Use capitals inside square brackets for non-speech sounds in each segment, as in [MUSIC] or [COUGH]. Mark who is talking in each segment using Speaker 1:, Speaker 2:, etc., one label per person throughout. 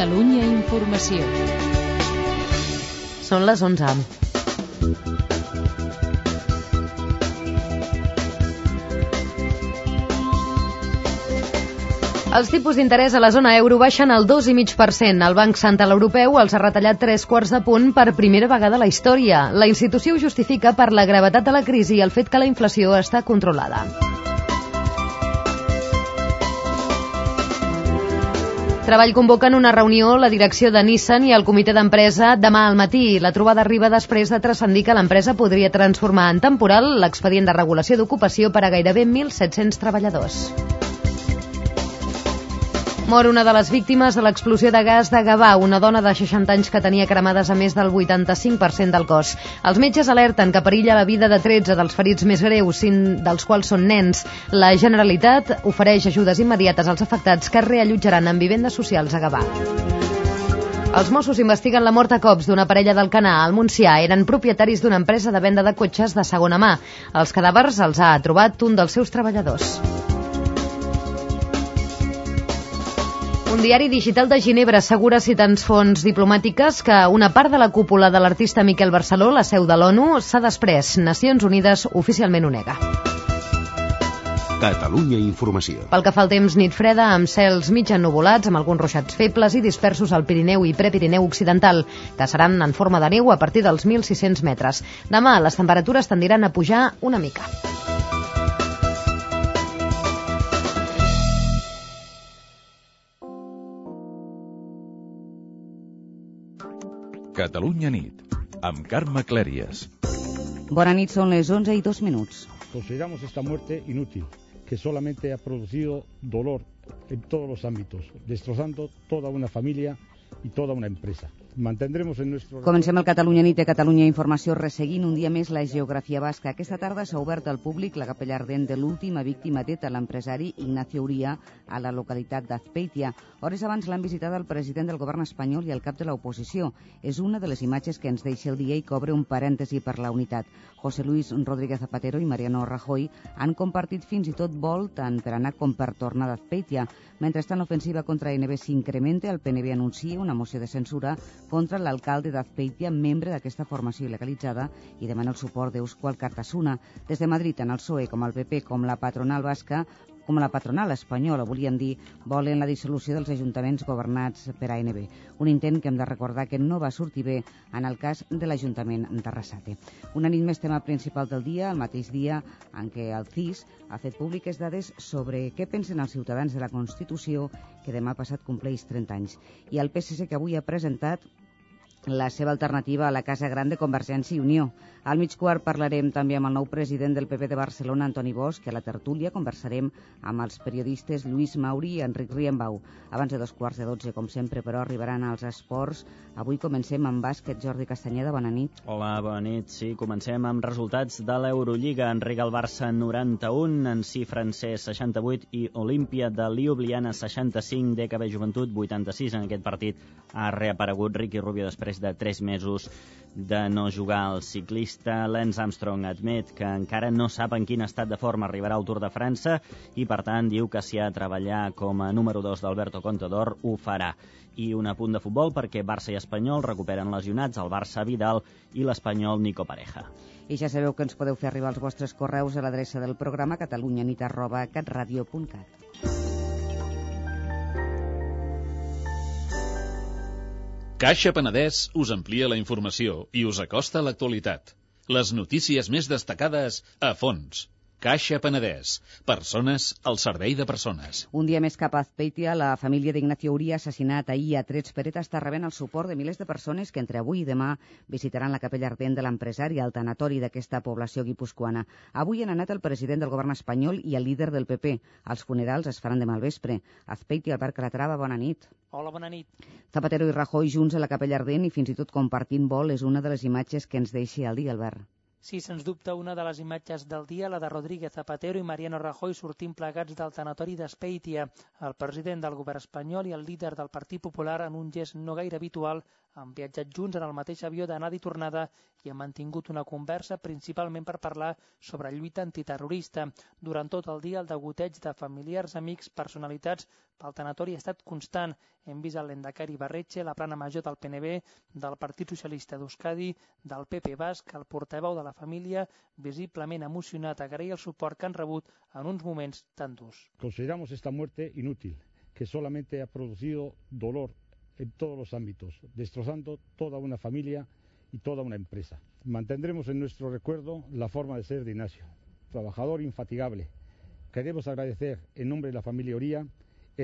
Speaker 1: Catalunya Informació.
Speaker 2: Són les 11. Els tipus d'interès a la zona euro baixen al 2,5%. El Banc Central Europeu els ha retallat tres quarts de punt per primera vegada a la història. La institució ho justifica per la gravetat de la crisi i el fet que la inflació està controlada. Treball convoquen una reunió la direcció de Nissan i el comitè d'empresa demà al matí. La trobada arriba després de transcendir que l'empresa podria transformar en temporal l'expedient de regulació d'ocupació per a gairebé 1.700 treballadors. Mor una de les víctimes de l'explosió de gas de Gavà, una dona de 60 anys que tenia cremades a més del 85% del cos. Els metges alerten que perilla la vida de 13 dels ferits més greus, 5 dels quals són nens. La Generalitat ofereix ajudes immediates als afectats que es reallotjaran en vivendes socials a Gavà. Els Mossos investiguen la mort a cops d'una parella del Canà al Montsià. Eren propietaris d'una empresa de venda de cotxes de segona mà. Els cadàvers els ha trobat un dels seus treballadors. Un diari digital de Ginebra assegura citants fonts diplomàtiques que una part de la cúpula de l'artista Miquel Barceló, la seu de l'ONU, s'ha després. Nacions Unides oficialment ho nega.
Speaker 3: Catalunya Informació.
Speaker 2: Pel que fa al temps, nit freda, amb cels mig ennuvolats, amb alguns ruixats febles i dispersos al Pirineu i Prepirineu Occidental, que seran en forma de neu a partir dels 1.600 metres. Demà les temperatures tendiran a pujar una mica.
Speaker 4: Catalunya nit, amb Carme Clèries.
Speaker 5: Bona nit, són les 11 i 2 minuts.
Speaker 6: Consideramos esta muerte inútil, que solamente ha producido dolor en todos los ámbitos, destrozando toda una familia y toda una empresa. Mantendremos en nuestro...
Speaker 5: Comencem el Catalunya Nit de Catalunya Informació resseguint un dia més la geografia basca. Aquesta tarda s'ha obert al públic la capella ardent de l'última víctima teta, l'empresari Ignacio Uria, a la localitat d'Azpeitia. Hores abans l'han visitat el president del govern espanyol i el cap de l'oposició. És una de les imatges que ens deixa el dia i cobre un parèntesi per la unitat. José Luis Rodríguez Zapatero i Mariano Rajoy han compartit fins i tot vol tant per anar com per tornar d'Azpeitia. Mentrestant, l'ofensiva contra NB s'incrementa, el PNB anuncia una moció de censura contra l'alcalde d'Azpeitia, membre d'aquesta formació il·legalitzada, i demana el suport d'Euskal Cartasuna. Des de Madrid, tant el PSOE com el PP com la patronal basca com la patronal espanyola, volíem dir, volen la dissolució dels ajuntaments governats per ANB. Un intent que hem de recordar que no va sortir bé en el cas de l'Ajuntament d'Arrasate. Una nit més tema principal del dia, el mateix dia en què el CIS ha fet públiques dades sobre què pensen els ciutadans de la Constitució que demà passat compleix 30 anys. I el PSC que avui ha presentat la seva alternativa a la Casa Gran de Convergència i Unió. Al mig quart parlarem també amb el nou president del PP de Barcelona, Antoni Bosch, i a la tertúlia conversarem amb els periodistes Lluís Mauri i Enric Riembau. Abans de dos quarts de dotze, com sempre, però, arribaran als esports. Avui comencem amb bàsquet. Jordi Castanyeda, bona nit.
Speaker 7: Hola, bona nit. Sí, comencem amb resultats de l'Eurolliga. Enric el Barça 91, Nancy francès 68 i Olímpia de Ljubljana 65, DKB Joventut 86. En aquest partit ha reaparegut Ricky Rubio després de 3 mesos de no jugar el ciclista. Lance Armstrong admet que encara no sap en quin estat de forma arribarà al Tour de França i, per tant, diu que si ha de treballar com a número 2 d'Alberto Contador, ho farà. I un apunt de futbol perquè Barça i Espanyol recuperen lesionats el Barça Vidal i l'Espanyol Nico Pareja.
Speaker 5: I ja sabeu que ens podeu fer arribar els vostres correus a l'adreça del programa catalunyanit
Speaker 8: Caixa Penedès us amplia la informació i us acosta a l'actualitat. Les notícies més destacades a fons. Caixa Penedès. Persones al servei de persones.
Speaker 5: Un dia més cap a Azpeitia, la família d'Ignacio Uria, assassinat ahir a trets per ETA, està rebent el suport de milers de persones que entre avui i demà visitaran la capella ardent de l'empresari al tanatori d'aquesta població guipuscoana. Avui han anat el president del govern espanyol i el líder del PP. Els funerals es faran demà al vespre. Azpeitia, Albert Calatrava, bona nit.
Speaker 9: Hola, bona nit.
Speaker 5: Zapatero i Rajoy junts a la capella ardent i fins i tot compartint vol és una de les imatges que ens deixa el dia, Albert.
Speaker 9: Sí, sens dubte, una de les imatges del dia, la de Rodríguez Zapatero i Mariano Rajoy sortint plegats del tanatori d'Espeitia. El president del govern espanyol i el líder del Partit Popular, en un gest no gaire habitual, han viatjat junts en el mateix avió d'anada i tornada i han mantingut una conversa principalment per parlar sobre lluita antiterrorista. Durant tot el dia, el degoteig de familiars, amics, personalitats pel tanatori ha estat constant. Hem vist el l'Endacari Barretxe, la plana major del PNB, del Partit Socialista d'Euskadi, del PP Basc, el portaveu de la família, visiblement emocionat, agrair el suport que han rebut en uns moments tan durs.
Speaker 6: Consideramos esta muerte inútil, que solamente ha producido dolor en todos los ámbitos, destrozando toda una familia y toda una empresa. Mantendremos en nuestro recuerdo la forma de ser de Ignacio, trabajador infatigable. Queremos agradecer en nombre de la familia Oría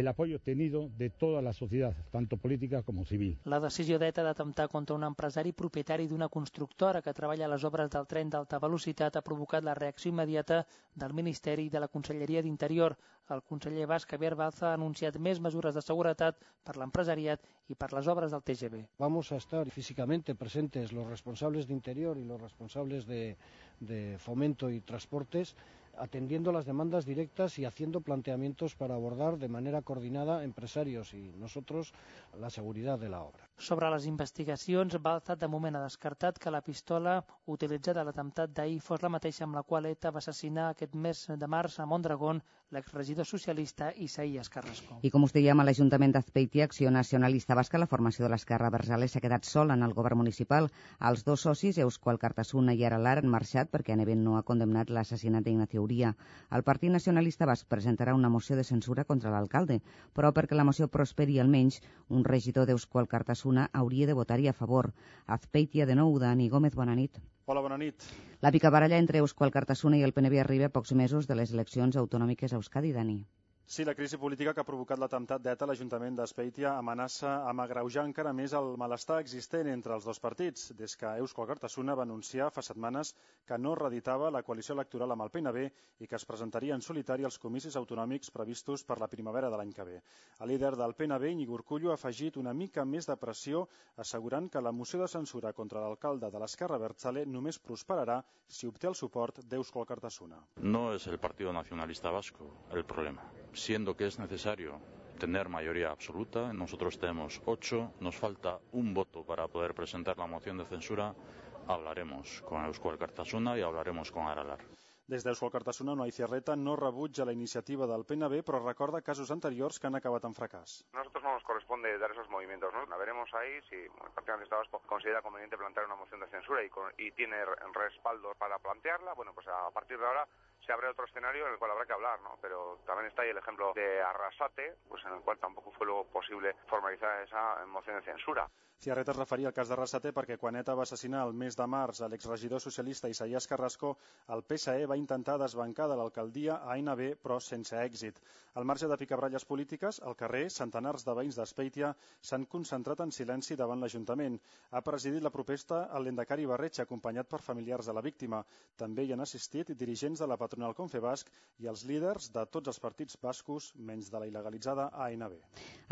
Speaker 6: el apoyo obtenido de toda la sociedad, tanto política como civil.
Speaker 9: La decisió d'ETA d'atemptar contra un empresari propietari d'una constructora que treballa a les obres del tren d'alta velocitat ha provocat la reacció immediata del Ministeri i de la Conselleria d'Interior. El conseller basc Javier Balza ha anunciat més mesures de seguretat per l'empresariat i per les obres del TGV.
Speaker 3: Vamos a estar físicamente presentes los responsables de Interior y los responsables de, de Fomento y Transportes atendiendo las demandas directas y haciendo planteamientos para abordar de manera coordinada empresarios y nosotros la seguridad de la obra.
Speaker 9: Sobre les investigacions, Balza de moment ha descartat que la pistola utilitzada a l'atemptat d'ahir fos la mateixa amb la qual ETA va assassinar aquest mes de març a Mondragón l'exregidor socialista Isaías Carrasco.
Speaker 5: I com us dèiem, a l'Ajuntament d'Azpeitia, Acció Nacionalista Basca, la formació de l'Esquerra Versales s'ha quedat sola en el govern municipal. Els dos socis, Euskal Cartasuna i Aralar, han marxat perquè Anevent no ha condemnat l'assassinat d'Ignacio Uria. El Partit Nacionalista Basc presentarà una moció de censura contra l'alcalde, però perquè la moció prosperi almenys, un regidor d'Euskal Cartasuna hauria de votar-hi a favor. Azpeitia de nou, Dani Gómez, bona nit.
Speaker 10: Hola, bona nit.
Speaker 5: La picabaralla entre Euskal Cartasuna i el PNB arriba a pocs mesos de les eleccions autonòmiques a Euskadi, Dani.
Speaker 10: Sí, la crisi política que ha provocat l'atemptat d'ETA a l'Ajuntament d'Espeitia amenaça amb agreujar encara més el malestar existent entre els dos partits, des que Euskal Cartasuna va anunciar fa setmanes que no reeditava la coalició electoral amb el PNB i que es presentaria en solitari als comicis autonòmics previstos per la primavera de l'any que ve. El líder del PNB, Iñigo Urcullo, ha afegit una mica més de pressió assegurant que la moció de censura contra l'alcalde de l'Esquerra Bertzale només prosperarà si obté el suport d'Euskal Cartasuna.
Speaker 11: No es el Partido Nacionalista Vasco el problema siendo que es necesario tener mayoría absoluta. Nosotros tenemos ocho, nos falta un voto para poder presentar la moción de censura. Hablaremos con Euskal Cartasuna y hablaremos con Aralar.
Speaker 10: Des d'Euskal Cartasuna, Noai Cierreta no rebutja la iniciativa del PNB, però recorda casos anteriors que han acabat en fracàs.
Speaker 12: Nosotros no nos corresponde dar esos movimientos, ¿no? La veremos ahí si el Partido Nacionalista Vasco considera conveniente plantear una moción de censura y, con, y tiene respaldo para plantearla. Bueno, pues a partir de ahora se abre otro escenario en el cual habrá que hablar, ¿no? Pero también está ahí el ejemplo de Arrasate, pues en el cual tampoco fue luego posible formalizar esa moción de censura.
Speaker 10: Ciarreta es referia al cas d'Arrasate perquè quan ETA va assassinar el mes de març a l'exregidor socialista Isaías Carrasco, el PSE va intentar desbancar de l'alcaldia a ANB, però sense èxit. Al marge de picabralles polítiques, al carrer, centenars de veïns d'Espeitia s'han concentrat en silenci davant l'Ajuntament. Ha presidit la protesta el l'Endacari Barretxa, acompanyat per familiars de la víctima. També hi han assistit dirigents de la patronal Confebasc i els líders de tots els partits bascos, menys de la il·legalitzada ANB.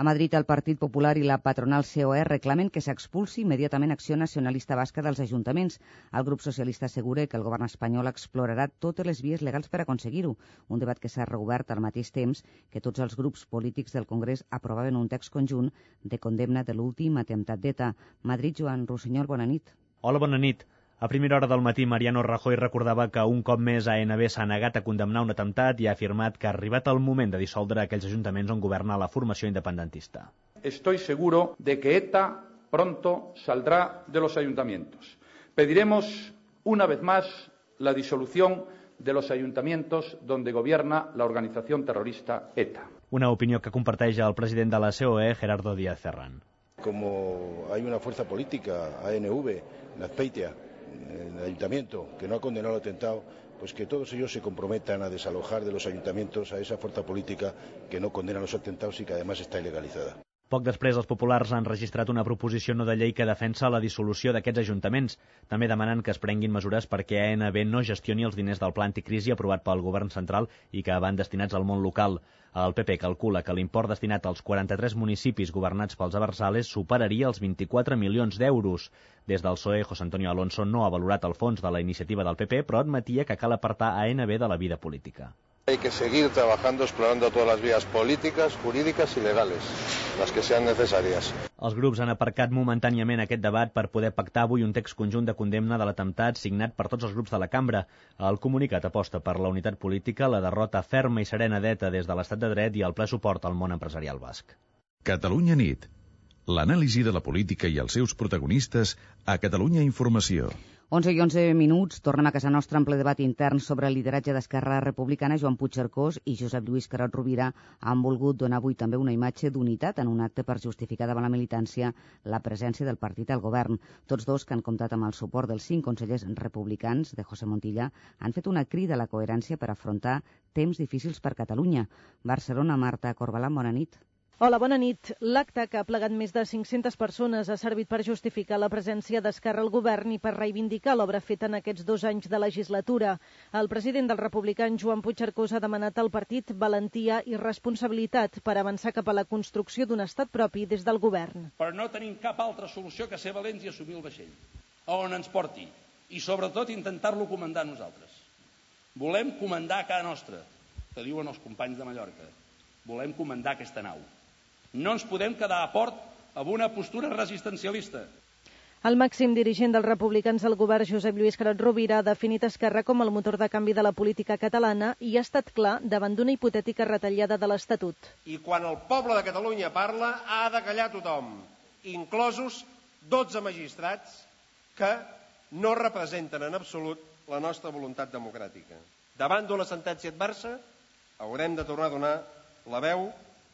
Speaker 5: A Madrid, el Partit Popular i la patronal COE reclamen que s'expulsi immediatament Acció Nacionalista Basca dels ajuntaments. El grup socialista assegura que el govern espanyol explorarà totes les vies legals per aconseguir-ho, un debat que s'ha reobert al mateix temps que tots els grups polítics del Congrés aprovaven un text conjunt de condemna de l'últim atemptat d'ETA. Madrid, Joan Rossinyol, bona nit.
Speaker 13: Hola, bona nit. A primera hora del matí, Mariano Rajoy recordava que un cop més ANB s'ha negat a condemnar un atemptat i ha afirmat que ha arribat el moment de dissoldre aquells ajuntaments on governa la formació independentista.
Speaker 14: Estoy seguro de que ETA pronto saldrá de los ayuntamientos. Pediremos una vez más la disolución de los ayuntamientos donde gobierna la organización terrorista ETA.
Speaker 13: Una opinió que comparteix el president de la COE, Gerardo Díaz Ferran.
Speaker 15: Como hay una fuerza política, ANV, en Azpeitia, el ayuntamiento, que no ha condenado el atentado, pues que todos ellos se comprometan a desalojar de los ayuntamientos a esa fuerza política que no condena los atentados y que además está ilegalizada.
Speaker 13: Poc després, els populars han registrat una proposició no de llei que defensa la dissolució d'aquests ajuntaments, també demanant que es prenguin mesures perquè ANB no gestioni els diners del pla anticrisi aprovat pel govern central i que van destinats al món local. El PP calcula que l'import destinat als 43 municipis governats pels Abersales superaria els 24 milions d'euros. Des del PSOE, José Antonio Alonso no ha valorat el fons de la iniciativa del PP, però admetia que cal apartar ANB de la vida política.
Speaker 16: Hay que seguir trabajando explorando todas las vías políticas, jurídicas y legales, las que sean necesarias.
Speaker 13: Els grups han aparcat momentàniament aquest debat per poder pactar avui un text conjunt de condemna de l'atemptat signat per tots els grups de la cambra. El comunicat aposta per la unitat política, la derrota ferma i serena d'ETA des de l'estat de dret i el ple suport al món empresarial basc.
Speaker 4: Catalunya nit. L'anàlisi de la política i els seus protagonistes a Catalunya Informació.
Speaker 5: 11 i 11 minuts, tornem a casa nostra en ple debat intern sobre el lideratge d'Esquerra Republicana. Joan Puigcercós i Josep Lluís Carot Rovira han volgut donar avui també una imatge d'unitat en un acte per justificar davant la militància la presència del partit al govern. Tots dos, que han comptat amb el suport dels cinc consellers republicans de José Montilla, han fet una crida a la coherència per afrontar temps difícils per Catalunya. Barcelona, Marta Corbalà, bona nit.
Speaker 17: Hola, bona nit. L'acte que ha plegat més de 500 persones ha servit per justificar la presència d'Esquerra al govern i per reivindicar l'obra feta en aquests dos anys de legislatura. El president dels republicans, Joan Puigcercós, ha demanat al partit valentia i responsabilitat per avançar cap a la construcció d'un estat propi des del govern.
Speaker 18: Però no tenim cap altra solució que ser valents i assumir el vaixell, a on ens porti, i sobretot intentar-lo comandar nosaltres. Volem comandar a casa nostra, que diuen els companys de Mallorca. Volem comandar aquesta nau. No ens podem quedar a port amb una postura resistencialista.
Speaker 17: El màxim dirigent dels republicans al govern, Josep Lluís Carot Rovira, ha definit Esquerra com el motor de canvi de la política catalana i ha estat clar davant d'una hipotètica retallada de l'Estatut.
Speaker 19: I quan el poble de Catalunya parla, ha de callar tothom, inclosos 12 magistrats que no representen en absolut la nostra voluntat democràtica. Davant d'una sentència adversa, haurem de tornar a donar la veu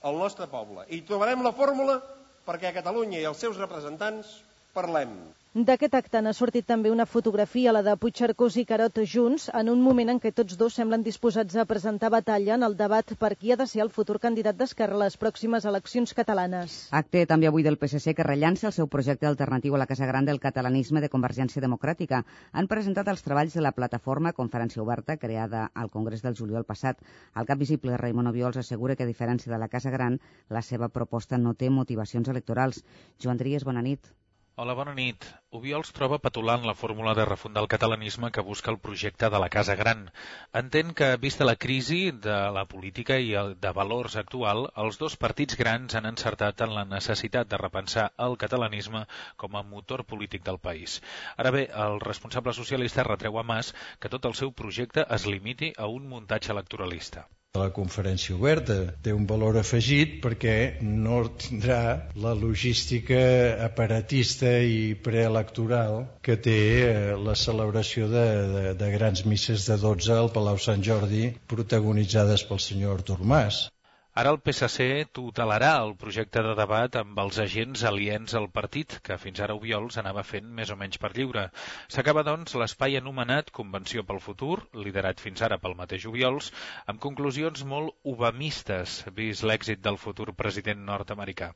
Speaker 19: al nostre poble i trobarem la fórmula perquè Catalunya i els seus representants parlem.
Speaker 17: D'aquest acte n'ha sortit també una fotografia, la de Puigcercós i Carot junts, en un moment en què tots dos semblen disposats a presentar batalla en el debat per qui ha de ser el futur candidat d'Esquerra a les pròximes eleccions catalanes.
Speaker 5: Acte també avui del PSC que rellança el seu projecte alternatiu a la Casa Gran del catalanisme de Convergència Democràtica. Han presentat els treballs de la plataforma Conferència Oberta creada al Congrés del juliol passat. El cap visible Raimon Obiols assegura que, a diferència de la Casa Gran, la seva proposta no té motivacions electorals. Joan Tries, bona nit.
Speaker 20: Hola, bona nit. Obiols troba petulant la fórmula de refundar el catalanisme que busca el projecte de la Casa Gran. Entén que, vista la crisi de la política i de valors actual, els dos partits grans han encertat en la necessitat de repensar el catalanisme com a motor polític del país. Ara bé, el responsable socialista retreu a Mas que tot el seu projecte es limiti a un muntatge electoralista.
Speaker 21: La conferència oberta té un valor afegit perquè no tindrà la logística aparatista i preelectoral que té eh, la celebració de, de, de grans misses de 12 al Palau Sant Jordi protagonitzades pel senyor Artur Mas.
Speaker 20: Ara el PSC tutelarà el projecte de debat amb els agents aliens al partit, que fins ara Obiols anava fent més o menys per lliure. S'acaba, doncs, l'espai anomenat Convenció pel Futur, liderat fins ara pel mateix Obiols, amb conclusions molt obamistes, vist l'èxit del futur president nord-americà.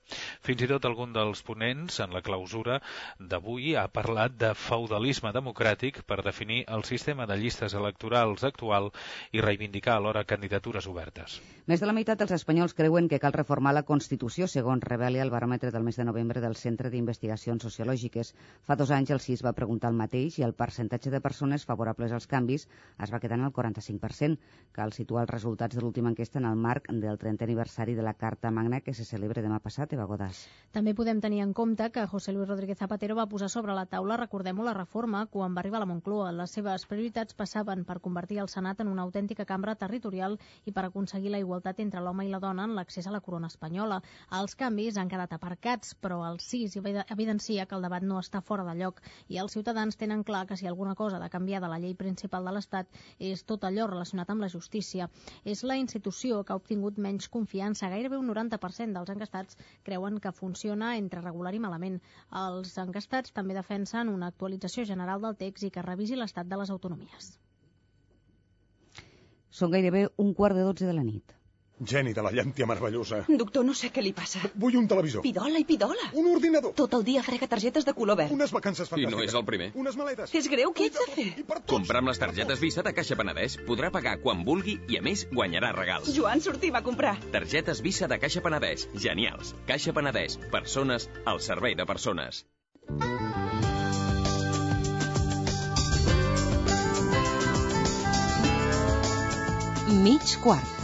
Speaker 20: Fins i tot algun dels ponents, en la clausura d'avui, ha parlat de feudalisme democràtic per definir el sistema de llistes electorals actual i reivindicar alhora candidatures obertes.
Speaker 5: Més de la meitat dels espanyols creuen que cal reformar la Constitució, segons revela el baròmetre del mes de novembre del Centre d'Investigacions Sociològiques. Fa dos anys el CIS va preguntar el mateix i el percentatge de persones favorables als canvis es va quedar en el 45%. Cal situar els resultats de l'última enquesta en el marc del 30 aniversari de la Carta Magna que se celebra demà passat, Eva Godàs.
Speaker 22: També podem tenir en compte que José Luis Rodríguez Zapatero va posar sobre la taula, recordem-ho, la reforma quan va arribar a la Moncloa. Les seves prioritats passaven per convertir el Senat en una autèntica cambra territorial i per aconseguir la igualtat entre l'home i la dona en l'accés a la corona espanyola. Els canvis han quedat aparcats, però el CIS evidencia que el debat no està fora de lloc i els ciutadans tenen clar que si alguna cosa ha de canviar de la llei principal de l'Estat és tot allò relacionat amb la justícia. És la institució que ha obtingut menys confiança. Gairebé un 90% dels encastats creuen que funciona entre regular i malament. Els encastats també defensen una actualització general del text i que revisi l'estat de les autonomies.
Speaker 5: Són gairebé un quart de dotze de la nit.
Speaker 23: Geni de la llàntia meravellosa.
Speaker 24: Doctor, no sé què li passa.
Speaker 23: Vull un televisor.
Speaker 24: Pidola i pidola.
Speaker 23: Un ordinador.
Speaker 24: Tot el dia frega targetes de color verd.
Speaker 23: Unes vacances fantàstiques.
Speaker 25: I no és el primer.
Speaker 23: Unes maletes.
Speaker 24: És greu, què ets de fer?
Speaker 25: Comprar amb les targetes Visa de Caixa Penedès podrà pagar quan vulgui i, a més, guanyarà regals.
Speaker 24: Joan, sortir va comprar.
Speaker 25: Targetes Visa de Caixa Penedès. Genials. Caixa Penedès. Persones al servei de persones.
Speaker 26: mig quart.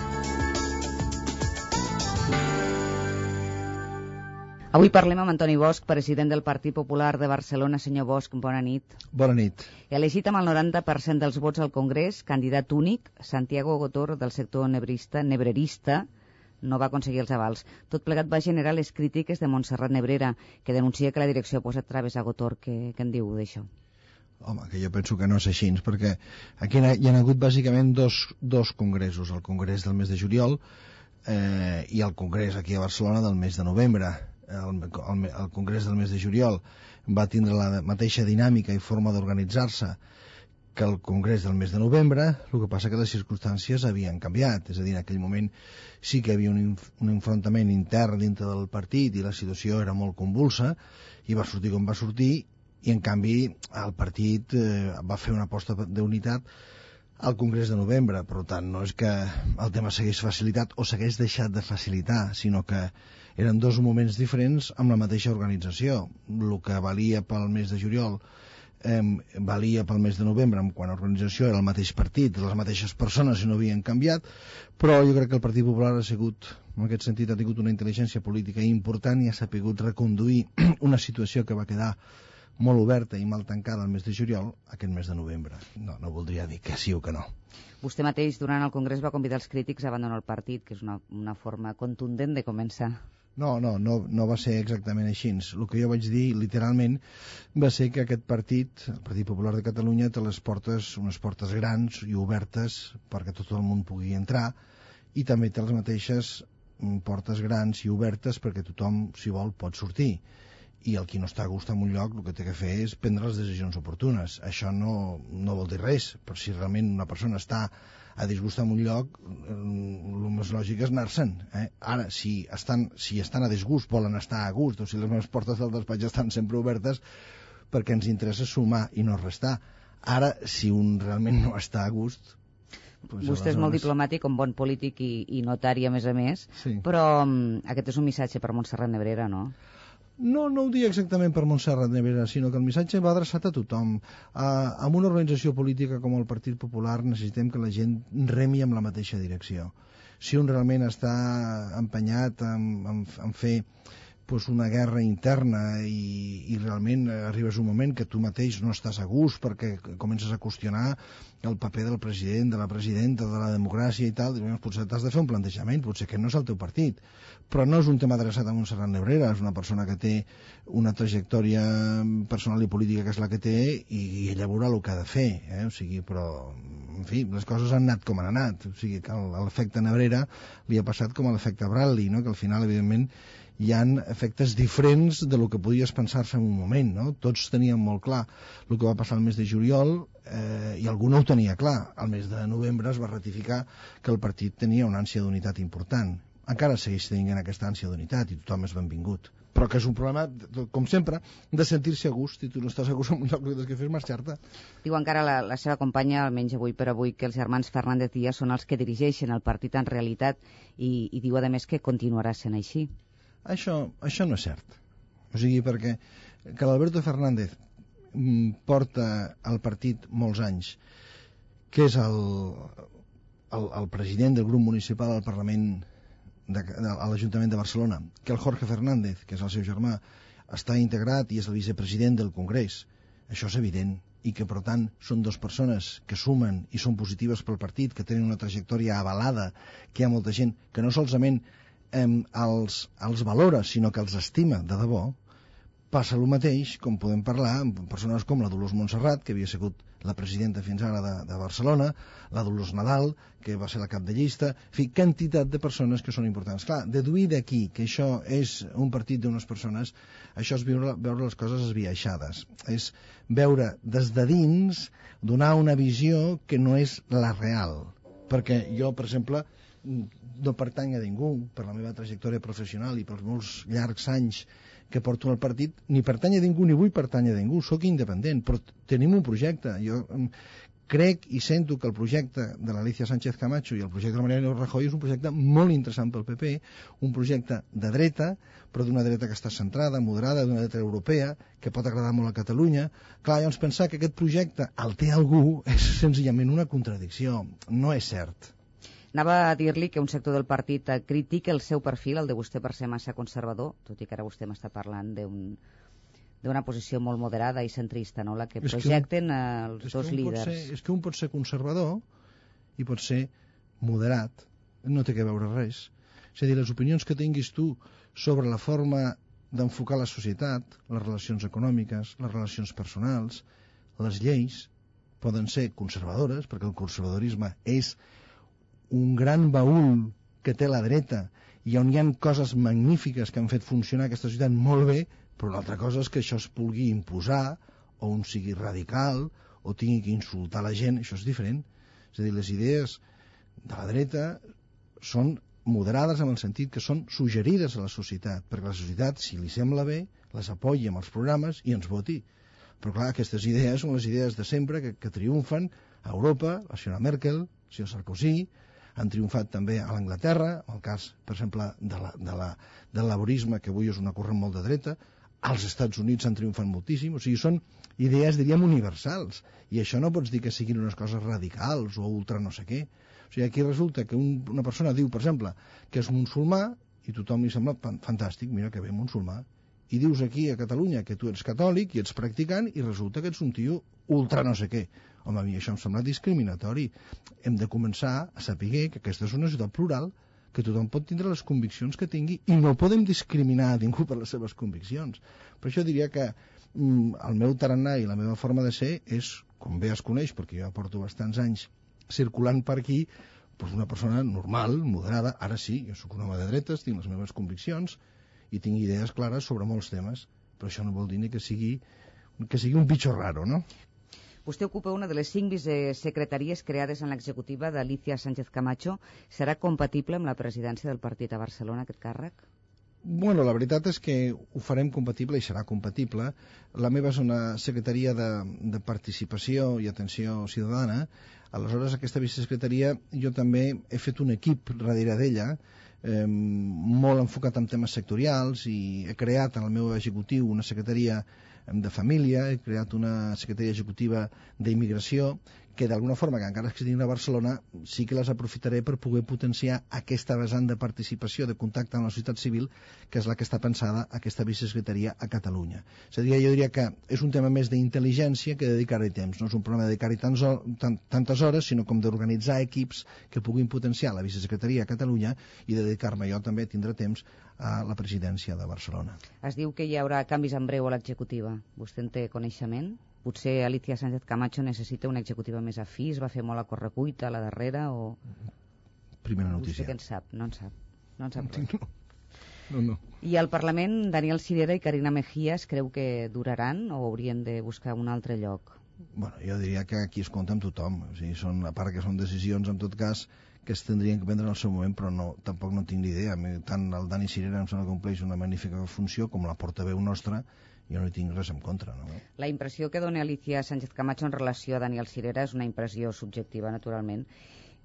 Speaker 5: Avui parlem amb Antoni Bosch, president del Partit Popular de Barcelona. Senyor Bosch, bona nit.
Speaker 27: Bona nit.
Speaker 5: Elegit amb el 90% dels vots al Congrés, candidat únic, Santiago Gotor, del sector nebrista, nebrerista, no va aconseguir els avals. Tot plegat va generar les crítiques de Montserrat Nebrera, que denuncia que la direcció ha posat traves a Gotor. Què, què en diu d'això?
Speaker 27: Home, que jo penso que no és així, perquè aquí hi ha hagut bàsicament dos, dos congressos, el congrés del mes de juliol eh, i el congrés aquí a Barcelona del mes de novembre el, el, el Congrés del mes de juliol va tindre la mateixa dinàmica i forma d'organitzar-se que el Congrés del mes de novembre, el que passa que les circumstàncies havien canviat, és a dir, en aquell moment sí que hi havia un, un enfrontament intern dintre del partit i la situació era molt convulsa i va sortir com va sortir i en canvi el partit eh, va fer una aposta d'unitat al Congrés de novembre, per tant no és que el tema s'hagués facilitat o s'hagués deixat de facilitar, sinó que eren dos moments diferents amb la mateixa organització. El que valia pel mes de juliol eh, valia pel mes de novembre, quan l'organització era el mateix partit, les mateixes persones i no havien canviat, però jo crec que el Partit Popular ha sigut, en aquest sentit, ha tingut una intel·ligència política important i ha sapigut reconduir [CLEARS THROAT] una situació que va quedar molt oberta i mal tancada el mes de juliol, aquest mes de novembre. No, no voldria dir que sí o que no.
Speaker 5: Vostè mateix, durant el Congrés, va convidar els crítics a abandonar el partit, que és una, una forma contundent de començar.
Speaker 27: No, no, no, no va ser exactament així. El que jo vaig dir, literalment, va ser que aquest partit, el Partit Popular de Catalunya, té les portes, unes portes grans i obertes perquè tot el món pugui entrar, i també té les mateixes mm, portes grans i obertes perquè tothom, si vol, pot sortir i el qui no està a gust en un lloc el que té que fer és prendre les decisions oportunes. Això no, no vol dir res, però si realment una persona està a disgust en un lloc, el més lògic és anar-se'n. Eh? Ara, si estan, si estan a disgust, volen estar a gust, o si les meves portes del despatx estan sempre obertes, perquè ens interessa sumar i no restar. Ara, si un realment no està a gust,
Speaker 5: Pues Vostè és molt diplomàtic, un bon polític i, i notari, a més a més,
Speaker 27: sí.
Speaker 5: però um, aquest és un missatge per Montserrat Nebrera, no?
Speaker 27: No, no ho dic exactament per Montserrat Nevera, sinó que el missatge va adreçat a tothom. Uh, amb una organització política com el Partit Popular necessitem que la gent remi amb la mateixa direcció. Si un realment està empenyat en, en, en fer pues, una guerra interna i, i realment arribes un moment que tu mateix no estàs a gust perquè comences a qüestionar el paper del president, de la presidenta, de la democràcia i tal, doncs potser t'has de fer un plantejament, potser que no és el teu partit. Però no és un tema adreçat a Montserrat Nebrera, és una persona que té una trajectòria personal i política que és la que té i, i ella veurà el que ha de fer, eh? o sigui, però en fi, les coses han anat com han anat, o sigui que l'efecte Nebrera li ha passat com l'efecte Bradley, no? que al final, evidentment, hi han efectes diferents de lo que podies pensar-se en un moment, no? Tots teníem molt clar el que va passar el mes de juliol eh, i algú no ho tenia clar. Al mes de novembre es va ratificar que el partit tenia una ànsia d'unitat important. Encara segueix tenint aquesta ànsia d'unitat i tothom és benvingut però que és un problema, com sempre, de sentir-se a gust, i tu no estàs a gust en un lloc que que fer marxar-te.
Speaker 5: Diu encara la, la seva companya, almenys avui per avui, que els germans Fernández Díaz són els que dirigeixen el partit en realitat i, i diu, a més, que continuarà sent així.
Speaker 27: Això, això no és cert. O sigui, perquè que l'Alberto Fernández mm, porta al partit molts anys, que és el, el, el president del grup municipal al Parlament de, de, a l'Ajuntament de Barcelona, que el Jorge Fernández, que és el seu germà, està integrat i és el vicepresident del Congrés. Això és evident i que, per tant, són dues persones que sumen i són positives pel partit, que tenen una trajectòria avalada, que hi ha molta gent que no solament eh, els, els valora, sinó que els estima de debò, passa el mateix, com podem parlar, amb persones com la Dolors Montserrat, que havia sigut la presidenta fins ara de, de Barcelona, la Dolors Nadal, que va ser la cap de llista, en fi, quantitat de persones que són importants. Clar, deduir d'aquí que això és un partit d'unes persones, això és veure, veure les coses esbiaixades. És veure des de dins, donar una visió que no és la real. Perquè jo, per exemple, no pertany a ningú per la meva trajectòria professional i pels molts llargs anys que porto al partit, ni pertany a ningú ni vull pertany a ningú, sóc independent, però tenim un projecte. Jo crec i sento que el projecte de l'Alicia Sánchez Camacho i el projecte de Mariano Rajoy és un projecte molt interessant pel PP, un projecte de dreta, però d'una dreta que està centrada, moderada, d'una dreta europea, que pot agradar molt a Catalunya. Clar, llavors pensar que aquest projecte el té algú és senzillament una contradicció. No és cert.
Speaker 5: Anava a dir-li que un sector del partit eh, critica el seu perfil, el de vostè per ser massa conservador, tot i que ara vostè m'està parlant d'un d'una posició molt moderada i centrista, no? la que
Speaker 27: És que
Speaker 5: projecten
Speaker 27: un-
Speaker 5: eh, els
Speaker 27: que
Speaker 5: dos líders.
Speaker 27: Ser, és que un pot ser conservador i pot ser moderat. No té que veure res. És a dir, les opinions que tinguis tu sobre la forma d'enfocar la societat, les relacions econòmiques, les relacions personals, les lleis, poden ser conservadores, perquè el conservadorisme és un gran baúl que té la dreta i on hi ha coses magnífiques que han fet funcionar aquesta societat molt bé, però l'altra cosa és que això es pugui imposar o un sigui radical o tingui que insultar la gent, això és diferent. És a dir, les idees de la dreta són moderades en el sentit que són suggerides a la societat, perquè la societat, si li sembla bé, les apoyi amb els programes i ens voti. Però clar, aquestes idees són les idees de sempre que, que triomfen a Europa, la senyora Merkel, el senyor Sarkozy, han triomfat també a l'Anglaterra, el cas, per exemple, de la, de la, del laborisme, que avui és una corrent molt de dreta, als Estats Units han triomfat moltíssim, o sigui, són idees, diríem, universals, i això no pots dir que siguin unes coses radicals o ultra no sé què. O sigui, aquí resulta que un, una persona diu, per exemple, que és musulmà, i tothom li sembla fan- fantàstic, mira que bé musulmà, i dius aquí a Catalunya que tu ets catòlic i ets practicant i resulta que ets un tio ultra no sé què. Home, a mi això em sembla discriminatori. Hem de començar a saber que aquesta és una societat plural, que tothom pot tindre les conviccions que tingui i no podem discriminar a ningú per les seves conviccions. Per això diria que mm, el meu tarannà i la meva forma de ser és, com bé es coneix, perquè jo porto bastants anys circulant per aquí, doncs una persona normal, moderada, ara sí, jo sóc un home de dretes, tinc les meves conviccions i tinc idees clares sobre molts temes, però això no vol dir ni que sigui, que sigui un bitxo raro, no?
Speaker 5: Vostè ocupa una de les cinc vicesecretaries creades en l'executiva d'Alicia Sánchez Camacho. Serà compatible amb la presidència del partit a Barcelona, aquest càrrec?
Speaker 27: Bueno, la veritat és que ho farem compatible i serà compatible. La meva és una secretaria de, de participació i atenció ciutadana. Aleshores, aquesta vicesecretaria jo també he fet un equip darrere d'ella, eh, molt enfocat en temes sectorials i he creat en el meu executiu una secretaria de família, he creat una secretaria executiva d'immigració que d'alguna forma, que encara que estiguin a Barcelona, sí que les aprofitaré per poder potenciar aquesta vessant de participació, de contacte amb la societat civil, que és la que està pensada aquesta vicesecretaria a Catalunya. És a dir, jo diria que és un tema més d'intel·ligència que dedicar-hi temps. No és un problema de dedicar-hi tantes hores, sinó com d'organitzar equips que puguin potenciar la vicesecretaria a Catalunya i dedicar-me jo també a tindre temps a la presidència de Barcelona.
Speaker 5: Es diu que hi haurà canvis en breu a l'executiva. Vostè en té coneixement? Potser Alicia Sánchez Camacho necessita una executiva més afí, es va fer molt a correcuita a la darrera, o...
Speaker 27: Primera
Speaker 5: Vostè
Speaker 27: notícia.
Speaker 5: què en sap? No en sap. No en sap [LAUGHS] res.
Speaker 27: No, no.
Speaker 5: I al Parlament, Daniel Cirera i Carina Mejías creu que duraran o haurien de buscar un altre lloc?
Speaker 27: Bueno, jo diria que aquí es compta amb tothom. O sigui, són, a part que són decisions, en tot cas, que es tindrien que prendre en el seu moment, però no, tampoc no tinc ni idea. Tant el Dani Cirera em sembla que compleix una magnífica funció com la portaveu nostra, jo no hi tinc res en contra. No?
Speaker 5: La impressió que dona Alicia Sánchez Camacho en relació a Daniel Cirera és una impressió subjectiva, naturalment,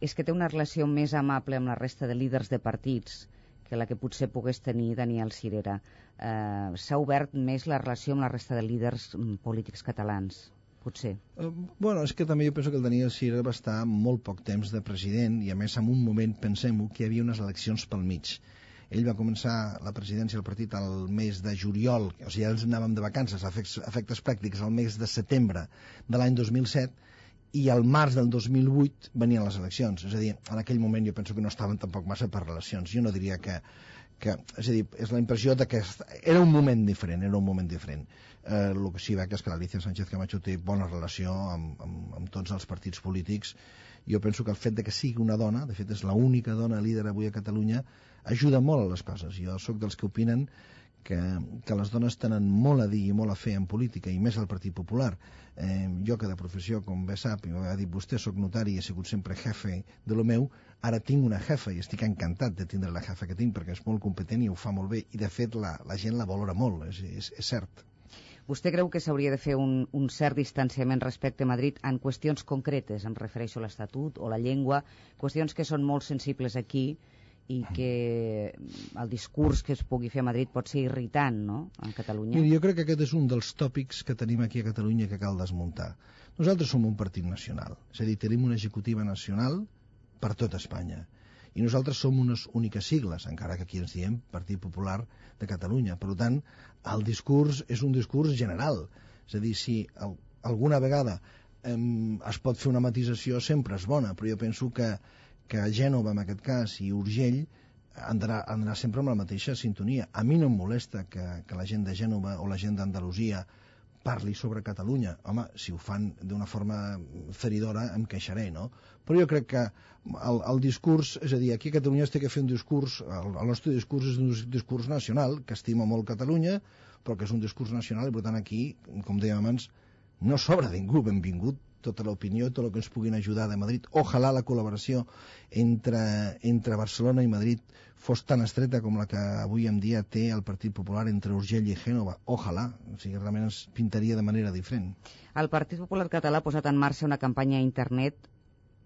Speaker 5: és que té una relació més amable amb la resta de líders de partits que la que potser pogués tenir Daniel Cirera. Eh, S'ha obert més la relació amb la resta de líders mm, polítics catalans, potser.
Speaker 27: Eh, bueno, és que també jo penso que el Daniel Cirera va estar molt poc temps de president i a més en un moment, pensem-ho, que hi havia unes eleccions pel mig. Ell va començar la presidència del partit al mes de juliol, o sigui, ens anàvem de vacances, a efectes pràctics, al mes de setembre de l'any 2007, i al març del 2008 venien les eleccions. És a dir, en aquell moment jo penso que no estaven tampoc massa per relacions. Jo no diria que, que és a dir, és la impressió de que era un moment diferent, era un moment diferent. Eh, el que sí veig és que l'Alicia Sánchez Camacho té bona relació amb, amb, amb tots els partits polítics. Jo penso que el fet de que sigui una dona, de fet és l'única dona líder avui a Catalunya, ajuda molt a les coses. Jo sóc dels que opinen que, que les dones tenen molt a dir i molt a fer en política, i més al Partit Popular. Eh, jo que de professió, com bé sap, i ho ha dit vostè, sóc notari i he sigut sempre jefe de lo meu, ara tinc una jefa i estic encantat de tindre la jefa que tinc perquè és molt competent i ho fa molt bé, i de fet la, la gent la valora molt, és, és, és cert.
Speaker 5: Vostè creu que s'hauria de fer un, un cert distanciament respecte a Madrid en qüestions concretes, em refereixo a l'Estatut o la llengua, qüestions que són molt sensibles aquí i que el discurs que es pugui fer a Madrid pot ser irritant, no?, en Catalunya.
Speaker 27: Mira, jo crec que aquest és un dels tòpics que tenim aquí a Catalunya que cal desmuntar. Nosaltres som un partit nacional, és a dir, tenim una executiva nacional per tot Espanya. I nosaltres som unes úniques sigles, encara que aquí ens diem Partit Popular de Catalunya. Per tant, el discurs és un discurs general. És a dir, si el, alguna vegada eh, es pot fer una matisació, sempre és bona, però jo penso que, que Gènova, en aquest cas, i Urgell, han d'anar sempre amb la mateixa sintonia. A mi no em molesta que, que la gent de Gènova o la gent d'Andalusia parli sobre Catalunya. Home, si ho fan d'una forma feridora em queixaré, no? Però jo crec que el, el discurs, és a dir, aquí a Catalunya es té que fer un discurs, el, el nostre discurs és un discurs nacional, que estima molt Catalunya, però que és un discurs nacional, i per tant aquí, com dèiem abans, no sobra ningú benvingut tota l'opinió, tot el que ens puguin ajudar de Madrid. Ojalà la col·laboració entre, entre Barcelona i Madrid fos tan estreta com la que avui en dia té el Partit Popular entre Urgell i Gènova. Ojalà, o sigui, realment es pintaria de manera diferent.
Speaker 5: El Partit Popular català ha posat en marxa una campanya a internet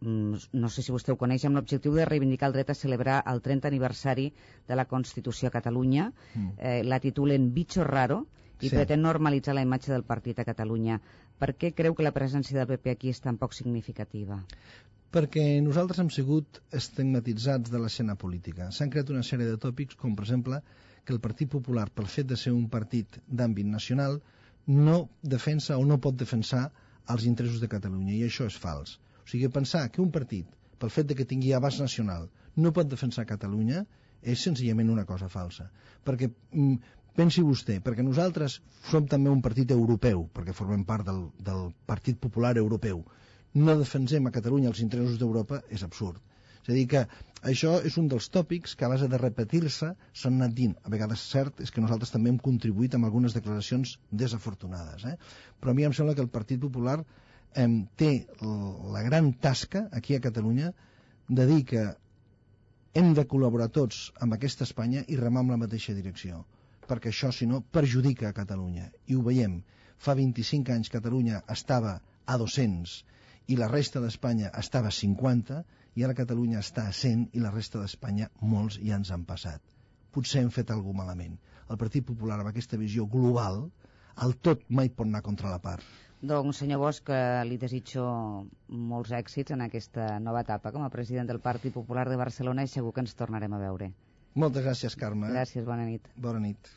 Speaker 5: mm, no sé si vostè ho coneix, amb l'objectiu de reivindicar el dret a celebrar el 30 aniversari de la Constitució a Catalunya. Mm. Eh, la titulen Bicho Raro i sí. pretén normalitzar la imatge del partit a Catalunya. Per què creu que la presència del PP aquí és tan poc significativa?
Speaker 27: Perquè nosaltres hem sigut estigmatitzats de l'escena política. S'han creat una sèrie de tòpics, com per exemple que el Partit Popular, pel fet de ser un partit d'àmbit nacional, no defensa o no pot defensar els interessos de Catalunya, i això és fals. O sigui, pensar que un partit, pel fet de que tingui abast nacional, no pot defensar Catalunya, és senzillament una cosa falsa. Perquè mm, Pensi vostè, perquè nosaltres som també un partit europeu, perquè formem part del, del Partit Popular Europeu. No defensem a Catalunya els interessos d'Europa, és absurd. És a dir, que això és un dels tòpics que a base de repetir-se s'han anat dint. A vegades cert és que nosaltres també hem contribuït amb algunes declaracions desafortunades. Eh? Però a mi em sembla que el Partit Popular eh, té la gran tasca aquí a Catalunya de dir que hem de col·laborar tots amb aquesta Espanya i remar en la mateixa direcció perquè això, si no, perjudica a Catalunya. I ho veiem. Fa 25 anys Catalunya estava a 200 i la resta d'Espanya estava a 50 i ara Catalunya està a 100 i la resta d'Espanya molts ja ens han passat. Potser hem fet alguna malament. El Partit Popular amb aquesta visió global, el tot mai pot anar contra la part.
Speaker 5: Doncs, senyor Bosch, li desitjo molts èxits en aquesta nova etapa com a president del Partit Popular de Barcelona i segur que ens tornarem a veure.
Speaker 27: Moltes gràcies, Carme.
Speaker 5: Gràcies, bona nit.
Speaker 27: Bona nit.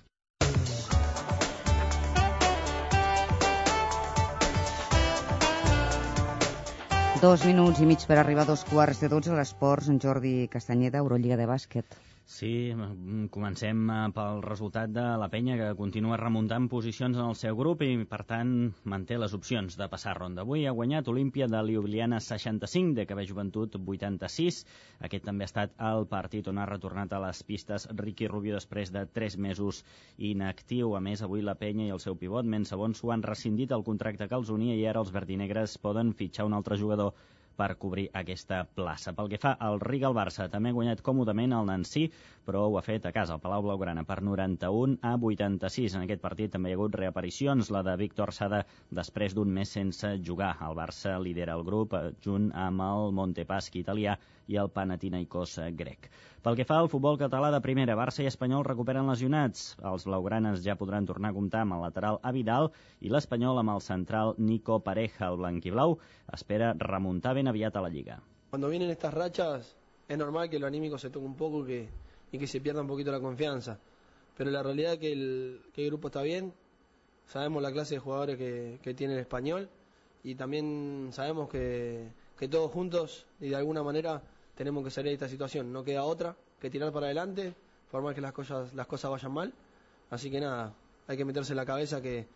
Speaker 5: Dos minuts i mig per arribar a dos quarts de dotze a l'esports. En Jordi Castanyeda, Eurolliga de bàsquet.
Speaker 28: Sí, mm, comencem eh, pel resultat de la penya, que continua remuntant posicions en el seu grup i, per tant, manté les opcions de passar ronda. Avui ha guanyat Olímpia de Ljubljana 65, de Cabell Joventut 86. Aquest també ha estat el partit on ha retornat a les pistes Ricky Rubio després de 3 mesos inactiu. A més, avui la penya i el seu pivot, Mensabons, ho han rescindit el contracte que els unia i ara els verdinegres poden fitxar un altre jugador per cobrir aquesta plaça. Pel que fa al Riga al Barça, també ha guanyat còmodament el Nancy, però ho ha fet a casa, al Palau Blaugrana, per 91 a 86. En aquest partit també hi ha hagut reaparicions, la de Víctor Sada després d'un mes sense jugar. El Barça lidera el grup eh, junt amb el Montepaschi italià i el Panathinaikos grec. Pel que fa al futbol català de primera, Barça i Espanyol recuperen lesionats. Els blaugranes ja podran tornar a comptar amb el lateral Avidal i l'Espanyol amb el central Nico Pareja. El blanquiblau espera remuntar ben aviat a la Lliga.
Speaker 26: Cuando vienen estas rachas es normal que lo anímico se toque un poco que, y que se pierda un poquito la confianza. Pero la realidad es que el, grupo está bien, sabemos la clase de jugadores que, tiene el español y también sabemos que, que todos juntos y de alguna manera tenemos que salir de esta situación. No queda otra que tirar para adelante, por más que las cosas, las cosas vayan mal. Así que nada, hay que meterse en la cabeza que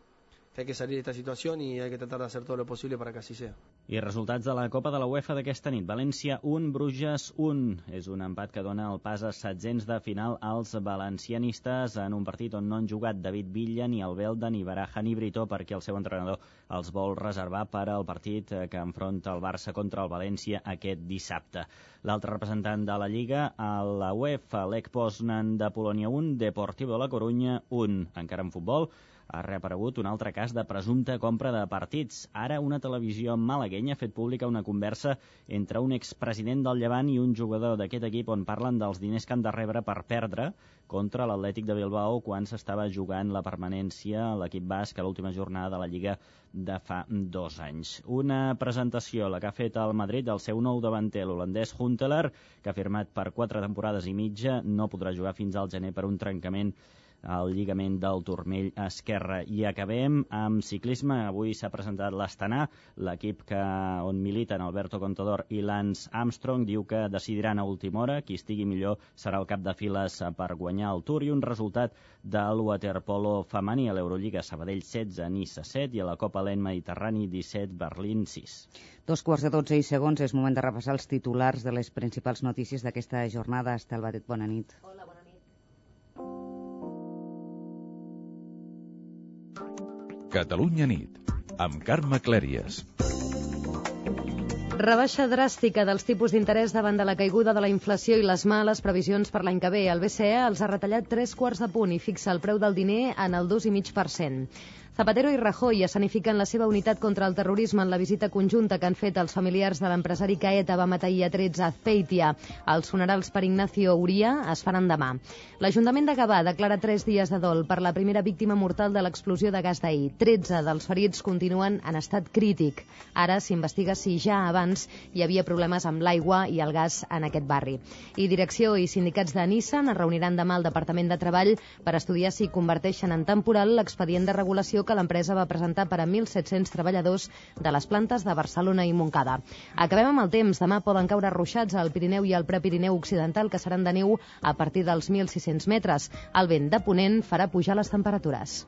Speaker 26: hay que salir de esta situación y hay que tratar de hacer todo lo posible para que así sea.
Speaker 28: I resultats de la Copa de la UEFA d'aquesta nit. València 1, Bruges 1. És un empat que dona el pas a setzents de final als valencianistes en un partit on no han jugat David Villa, ni Albelda, ni Baraja, ni Brito, perquè el seu entrenador els vol reservar per al partit que enfronta el Barça contra el València aquest dissabte. L'altre representant de la Lliga, a la UEFA, l'EC Poznan de Polònia 1, Deportivo de la Corunya 1. Encara en futbol, ha reaparegut un altre cas de presumpte compra de partits. Ara una televisió malaguenya malagueny ha fet pública una conversa entre un expresident del Llevant i un jugador d'aquest equip on parlen dels diners que han de rebre per perdre contra l'Atlètic de Bilbao quan s'estava jugant la permanència a l'equip basc a l'última jornada de la Lliga de fa dos anys. Una presentació, la que ha fet el Madrid, del seu nou davanter, l'holandès Huntelaar, que ha firmat per quatre temporades i mitja, no podrà jugar fins al gener per un trencament el lligament del turmell esquerre. I acabem amb ciclisme. Avui s'ha presentat l'Astana, l'equip que, on militen Alberto Contador i Lance Armstrong. Diu que decidiran a última hora qui estigui millor serà el cap de files per guanyar el Tour i un resultat del waterpolo femení a l'Eurolliga Sabadell 16, Nissa 7 i a la Copa Lent Mediterrani 17, Berlín 6.
Speaker 5: Dos quarts de 12 i segons és moment de repassar els titulars de les principals notícies d'aquesta jornada. Estel Batet, bona nit.
Speaker 29: Hola,
Speaker 8: Catalunya nit, amb Carme Clèries.
Speaker 2: Rebaixa dràstica dels tipus d'interès davant de la caiguda de la inflació i les males previsions per l'any que ve. El BCE els ha retallat tres quarts de punt i fixa el preu del diner en el 2,5%. Zapatero i Rajoy escenifiquen la seva unitat contra el terrorisme en la visita conjunta que han fet els familiars de l'empresari que ETA va matar ahir a 13 a Azpeitia. Els funerals per Ignacio Uria es faran demà. L'Ajuntament de Gavà declara tres dies de dol per la primera víctima mortal de l'explosió de gas d'ahir. 13 dels ferits continuen en estat crític. Ara s'investiga si ja abans hi havia problemes amb l'aigua i el gas en aquest barri. I direcció i sindicats de Nissan es reuniran demà al Departament de Treball per estudiar si converteixen en temporal l'expedient de regulació que l'empresa va presentar per a 1.700 treballadors de les plantes de Barcelona i Montcada. Acabem amb el temps. Demà poden caure ruixats al Pirineu i al Prepirineu Occidental, que seran de neu a partir dels 1.600 metres. El vent de ponent farà pujar les temperatures.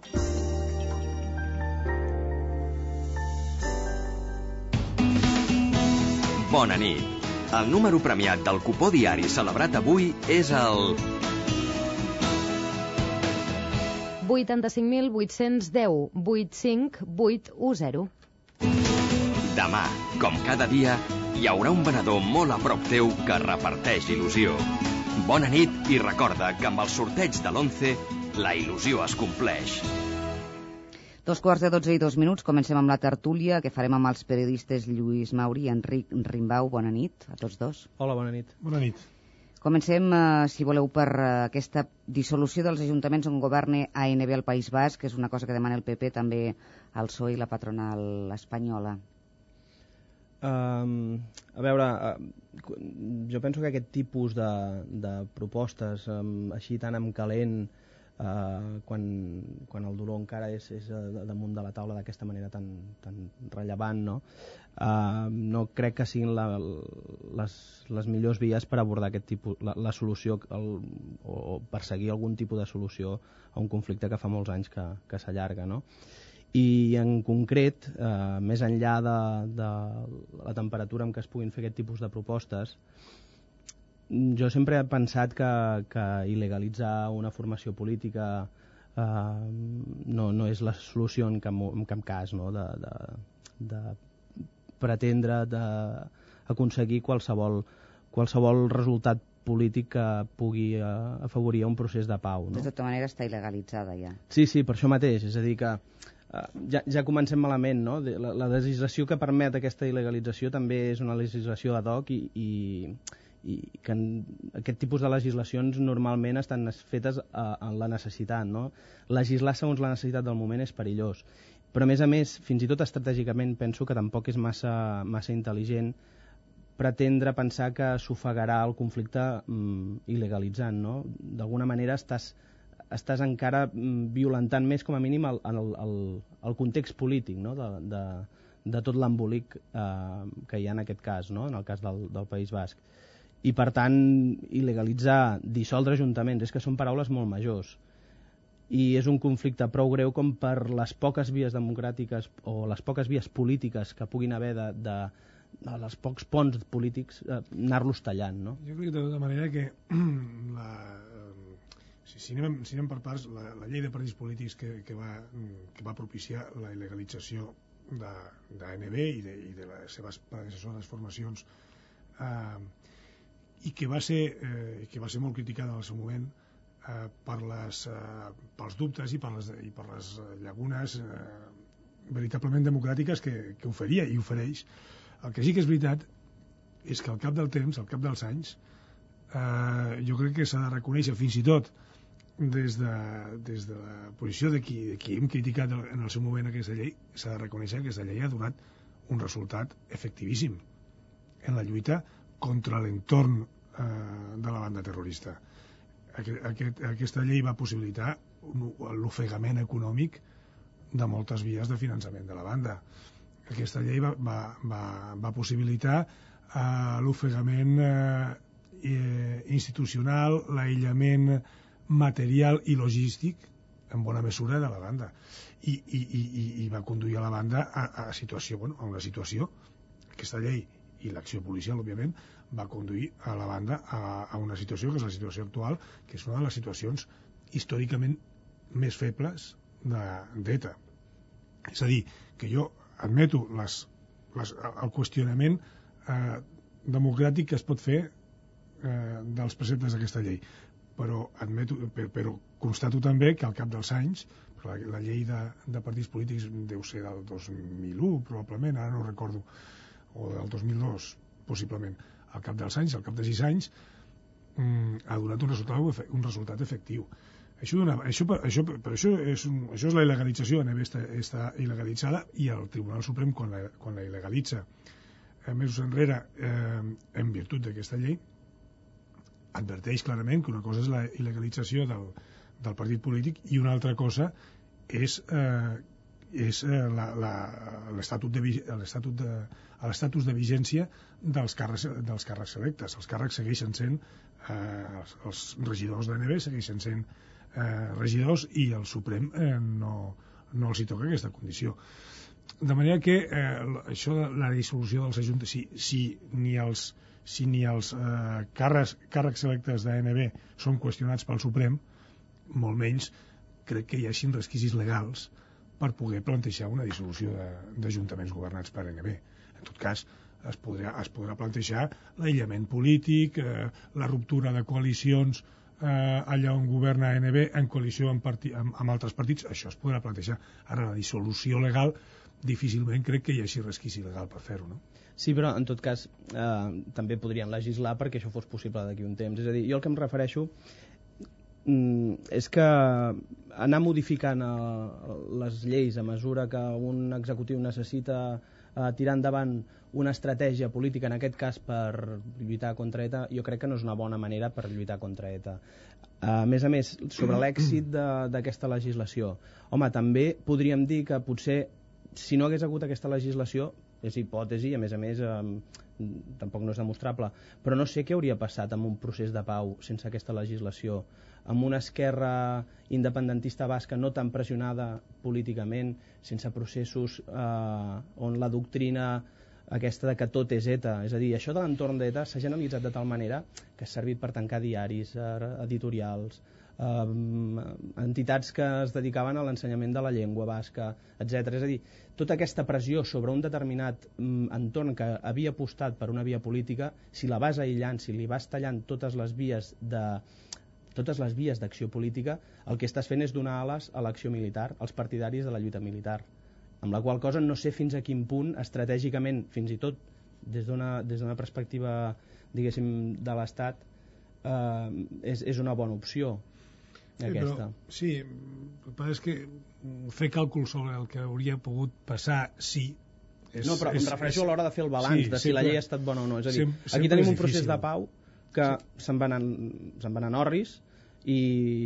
Speaker 21: Bona nit. El número premiat del cupó diari celebrat avui és el
Speaker 2: 85.810 85810.
Speaker 21: Demà, com cada dia, hi haurà un venedor molt a prop teu que reparteix il·lusió. Bona nit i recorda que amb el sorteig de l'11 la il·lusió es compleix.
Speaker 5: Dos quarts de dotze i dos minuts, comencem amb la tertúlia que farem amb els periodistes Lluís Mauri i Enric Rimbau. Bona nit a tots dos.
Speaker 30: Hola, bona nit.
Speaker 31: Bona nit.
Speaker 5: Comencem, eh, si voleu, per eh, aquesta dissolució dels ajuntaments on governa ANB al País Basc, que és una cosa que demana el PP també al PSOE i la patronal espanyola.
Speaker 30: Um, a veure, uh, jo penso que aquest tipus de, de propostes um, així tan amb calent quan, quan el dolor encara és, és damunt de la taula d'aquesta manera tan, tan rellevant, no? Uh, no crec que siguin la, les, les millors vies per abordar aquest tipus, la, la solució el, o perseguir algun tipus de solució a un conflicte que fa molts anys que, que s'allarga. No? I en concret, eh, més enllà de, de la temperatura en què es puguin fer aquest tipus de propostes, jo sempre he pensat que, que il·legalitzar una formació política eh, no, no és la solució en cap, en cap cas no? de, de, de pretendre d'aconseguir qualsevol, qualsevol resultat polític que pugui eh, afavorir un procés de pau. No?
Speaker 5: De tota manera està il·legalitzada ja.
Speaker 30: Sí, sí, per això mateix. És a dir que eh, ja, ja comencem malament, no? La, la legislació que permet aquesta il·legalització també és una legislació ad hoc i, i, i que en, aquest tipus de legislacions normalment estan fetes a la necessitat. No? Legislar segons la necessitat del moment és perillós però a més a més, fins i tot estratègicament penso que tampoc és massa, massa intel·ligent pretendre pensar que s'ofegarà el conflicte mm, il·legalitzant, no? D'alguna manera estàs, estàs encara mm, violentant més, com a mínim, el, el, el, el context polític no? de, de, de tot l'embolic eh, que hi ha en aquest cas, no? en el cas del, del País Basc. I, per tant, il·legalitzar, dissoldre ajuntaments, és que són paraules molt majors i és un conflicte prou greu com per les poques vies democràtiques o les poques vies polítiques que puguin haver de, de, de les pocs ponts polítics eh, anar-los tallant, no?
Speaker 31: Jo crec de tota manera que [CLEARS THROAT] la, eh, si, si, anem, si anem per parts, la, la llei de partits polítics que, que, va, que va propiciar la il·legalització d'ANB i, de, i de les seves predecessores formacions eh, i que va ser, eh, que va ser molt criticada en el seu moment, eh, per les, eh, pels dubtes i per les, i per les llagunes eh, veritablement democràtiques que, que oferia i ofereix. El que sí que és veritat és que al cap del temps, al cap dels anys, eh, jo crec que s'ha de reconèixer fins i tot des de, des de la posició de qui, de qui hem criticat en el seu moment aquesta llei, s'ha de reconèixer que aquesta llei ha donat un resultat efectivíssim en la lluita contra l'entorn eh, de la banda terrorista. Aquest, aquest, aquesta llei va possibilitar l'ofegament econòmic de moltes vies de finançament de la banda. Aquesta llei va, va, va, va possibilitar eh, l'ofegament eh, institucional, l'aïllament material i logístic en bona mesura de la banda i, i, i, i va conduir a la banda a, a, situació, bueno, a una situació aquesta llei i l'acció policial òbviament va conduir a la banda a, a una situació que és la situació actual que és una de les situacions històricament més febles d'ETA. De, és a dir, que jo admeto les, les, el qüestionament eh, democràtic que es pot fer eh, dels preceptes d'aquesta llei. Però, admeto, però, però constato també que al cap dels anys la, la llei de, de partits polítics deu ser del 2001 probablement, ara no recordo o del 2002 possiblement. Al cap dels anys, al cap de 6 anys mm, ha donat un resultat, un resultat efectiu. Això, dona, això, això, per això, és un, això és la il·legalització, NB està, està il·legalitzada i el Tribunal Suprem quan la, quan la il·legalitza eh, mesos enrere eh, en virtut d'aquesta llei adverteix clarament que una cosa és la il·legalització del, del partit polític i una altra cosa és, eh, és eh, l'estatut de, l'estatus de, l'estatus de vigència dels càrrecs, dels càrrecs electes. Els càrrecs segueixen sent, eh, els, els regidors d'ANB segueixen sent eh, regidors i el Suprem eh, no, no els hi toca aquesta condició. De manera que eh, això de la dissolució dels ajuntaments, si, si ni els, si ni els eh, càrrecs, càrrecs electes d'ANB són qüestionats pel Suprem, molt menys crec que hi hagin resquicis legals per poder plantejar una dissolució d'ajuntaments governats per ANB. En tot cas, es podrà, es podrà plantejar l'aïllament polític, eh, la ruptura de coalicions eh, allà on governa ANB en coalició amb, parti, amb, amb altres partits, això es podrà plantejar. Ara, la dissolució legal, difícilment crec que hi hagi resquici legal per fer-ho, no?
Speaker 30: Sí, però en tot cas eh, també podrien legislar perquè això fos possible d'aquí un temps. És a dir, jo el que em refereixo és que anar modificant eh, les lleis a mesura que un executiu necessita eh, tirar endavant una estratègia política, en aquest cas per lluitar contra ETA, jo crec que no és una bona manera per lluitar contra ETA. A més a més, sobre l'èxit d'aquesta legislació, home, també podríem dir que potser si no hagués hagut aquesta legislació és hipòtesi, a més a més eh, tampoc no és demostrable, però no sé què hauria passat amb un procés de pau sense aquesta legislació, amb una esquerra independentista basca no tan pressionada políticament, sense processos eh, on la doctrina aquesta de que tot és ETA. És a dir, això de l'entorn d'ETA s'ha generalitzat de tal manera que ha servit per tancar diaris, eh, editorials, eh, entitats que es dedicaven a l'ensenyament de la llengua basca, etc. És a dir, tota aquesta pressió sobre un determinat mm, entorn que havia apostat per una via política, si la vas aïllant, si li vas tallant totes les vies de totes les vies d'acció política, el que estàs fent és donar ales a l'acció militar, als partidaris de la lluita militar. Amb la qual cosa no sé fins a quin punt, estratègicament, fins i tot des d'una perspectiva, diguéssim, de l'Estat, eh, és, és una bona opció aquesta.
Speaker 31: Però, sí, el que és que fer càlcul sobre el que hauria pogut passar, sí,
Speaker 30: és, no, però és, em refereixo és, a l'hora de fer el balanç, sí, de si la llei ha estat bona o no. És a dir, sempre, aquí tenim un procés de pau que sí. se'n van, se van anar orris i...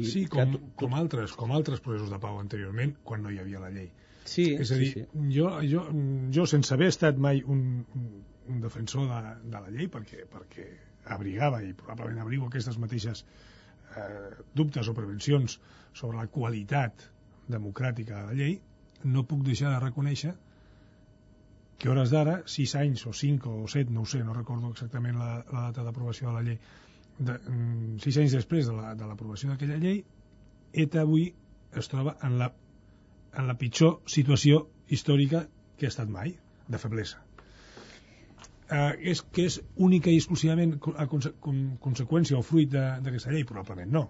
Speaker 31: Sí, com, que... com, altres, com altres processos de pau anteriorment, quan no hi havia la llei.
Speaker 30: Sí,
Speaker 31: és a dir,
Speaker 30: sí,
Speaker 31: sí. Jo, jo, jo sense haver estat mai un, un, un defensor de, de la llei, perquè, perquè abrigava i probablement abrigo aquestes mateixes eh, dubtes o prevencions sobre la qualitat democràtica de la llei, no puc deixar de reconèixer que hores d'ara, 6 anys o 5 o 7, no ho sé, no recordo exactament la, la data d'aprovació de la llei, de, 6 mm, anys després de l'aprovació la, de d'aquella llei, ETA avui es troba en la, en la pitjor situació històrica que ha estat mai, de feblesa eh, és que és única i exclusivament a conse com, conseqüència o fruit d'aquesta llei? Probablement no.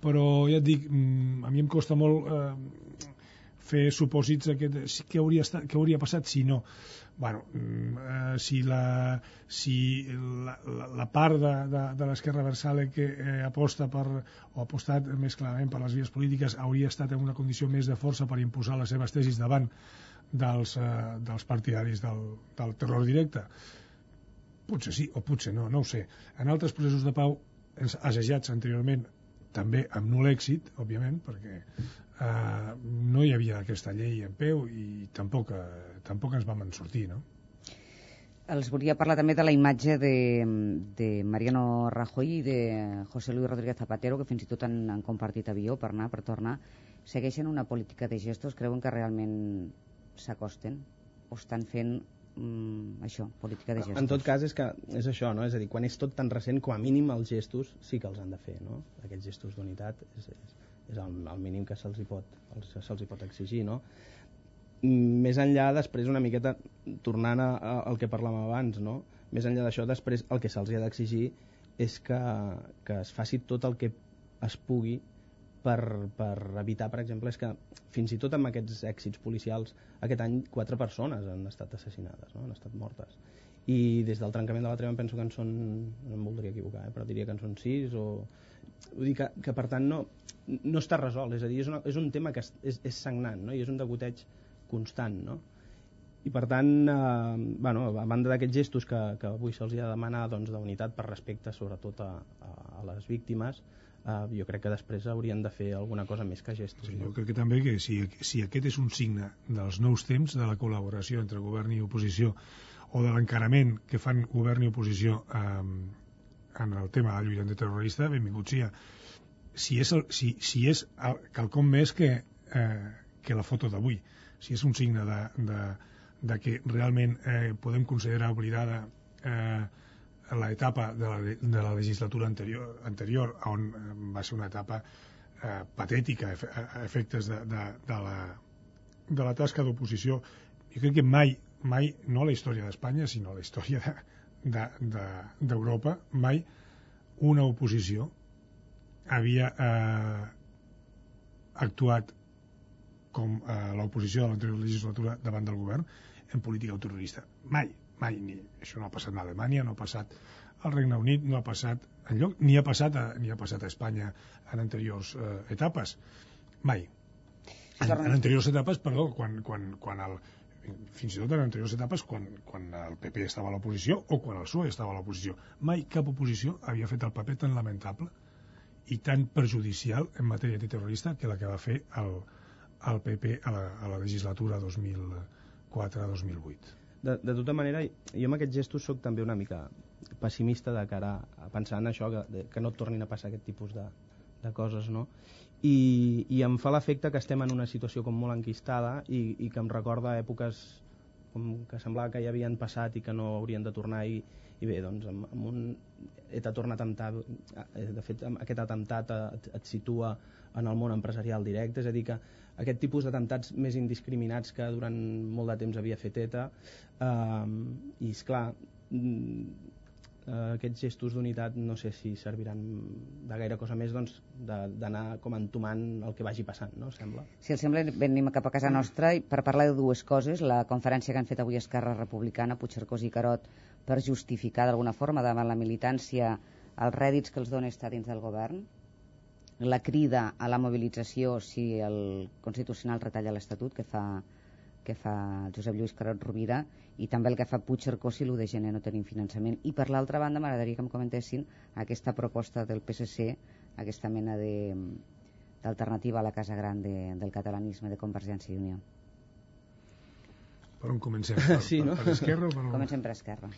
Speaker 31: Però ja et dic, mm, a mi em costa molt eh, fer supòsits que, què, hauria estat, què hauria passat si no bueno, mm, eh, si, la, si la, la, la part de, de, de l'esquerra versale que eh, aposta per, o ha apostat més clarament per les vies polítiques hauria estat en una condició més de força per imposar les seves tesis davant dels, eh, dels partidaris del, del terror directe. Potser sí o potser no, no ho sé. En altres processos de pau assajats anteriorment també amb nul èxit, òbviament, perquè eh, no hi havia aquesta llei en peu i tampoc, eh, tampoc ens vam en sortir, no?
Speaker 5: Els volia parlar també de la imatge de, de Mariano Rajoy i de José Luis Rodríguez Zapatero, que fins i tot han, han compartit avió per anar, per tornar. Segueixen una política de gestos? Creuen que realment s'acosten? O estan fent mm, això, política de gestos?
Speaker 30: En tot cas, és que és això, no? És a dir, quan és tot tan recent, com a mínim els gestos sí que els han de fer, no? Aquests gestos d'unitat és, és, és el, el mínim que se'ls pot, se pot exigir, no? Més enllà, després, una miqueta, tornant a, a, al que parlàvem abans, no? Més enllà d'això, després, el que se'ls ha d'exigir és que, que es faci tot el que es pugui per, per evitar, per exemple, és que fins i tot amb aquests èxits policials, aquest any quatre persones han estat assassinades, no? han estat mortes. I des del trencament de la treva penso que en són, no em voldria equivocar, eh? però diria que en són sis o... Vull dir que, que per tant no, no està resolt, és a dir, és, una, és un tema que és, és, sagnant no? i és un degoteig constant, no? I per tant, eh, bueno, a banda d'aquests gestos que, que avui se'ls ha de demanar doncs, d'unitat per respecte sobretot a, a, a les víctimes, eh, jo crec que després haurien de fer alguna cosa més que gestos.
Speaker 31: Sí? Jo crec que també que si, si aquest és un signe dels nous temps de la col·laboració entre govern i oposició o de l'encarament que fan govern i oposició eh, en el tema de la lluita antiterrorista, benvingut sia. Si és, el, si, si és el, quelcom més que, eh, que la foto d'avui, si és un signe de, de, de que realment eh, podem considerar oblidada eh, l'etapa de, de la legislatura anterior, anterior on eh, va ser una etapa eh, patètica a efectes de, de, de, la, de la tasca d'oposició. Jo crec que mai, mai, no la història d'Espanya, sinó la història d'Europa, de, de, mai una oposició havia eh, actuat com eh, l'oposició de l'anterior legislatura davant del govern en política terrorista. Mai, mai, ni, això no ha passat a Alemanya, no ha passat al Regne Unit, no ha passat enlloc, ni ha passat a, ni ha passat a Espanya en anteriors eh, etapes. Mai. En, en anteriors etapes, perdó, quan, quan, quan el, fins i tot en anteriors etapes quan, quan el PP estava a l'oposició o quan el PSOE estava a l'oposició. Mai cap oposició havia fet el paper tan lamentable i tan perjudicial en matèria antiterrorista que la que va fer el, el PP a la, a la legislatura 2004-2008.
Speaker 30: De, de tota manera, jo amb aquests gestos sóc també una mica pessimista de cara a pensar en això, que, que no tornin a passar aquest tipus de, de coses, no? I, i em fa l'efecte que estem en una situació com molt enquistada i, i que em recorda èpoques com que semblava que ja havien passat i que no haurien de tornar i, i bé, doncs amb, amb un ETA torna a atemptar eh, de fet aquest atemptat et, et situa en el món empresarial directe, és a dir que aquest tipus d'atemptats més indiscriminats que durant molt de temps havia fet ETA eh, i és clar mm, eh, aquests gestos d'unitat no sé si serviran de gaire cosa més doncs, d'anar com entomant el que vagi passant, no? Sembla.
Speaker 5: Si els sembla, venim cap a casa nostra i per parlar de dues coses. La conferència que han fet avui Esquerra Republicana, Puigcercós i Carot, per justificar d'alguna forma davant la militància els rèdits que els dona estar dins del govern, la crida a la mobilització si el Constitucional retalla l'Estatut que fa, que fa Josep Lluís Carot Rovira i també el que fa Puigcercó si l'1 de gener no tenim finançament. I per l'altra banda m'agradaria que em comentessin aquesta proposta del PSC, aquesta mena d'alternativa a la Casa Gran de, del catalanisme de Convergència i Unió.
Speaker 31: Per on comencem? [LAUGHS] Per,
Speaker 5: sí, no?
Speaker 31: per, per Esquerra? Per on...
Speaker 5: Comencem per Esquerra.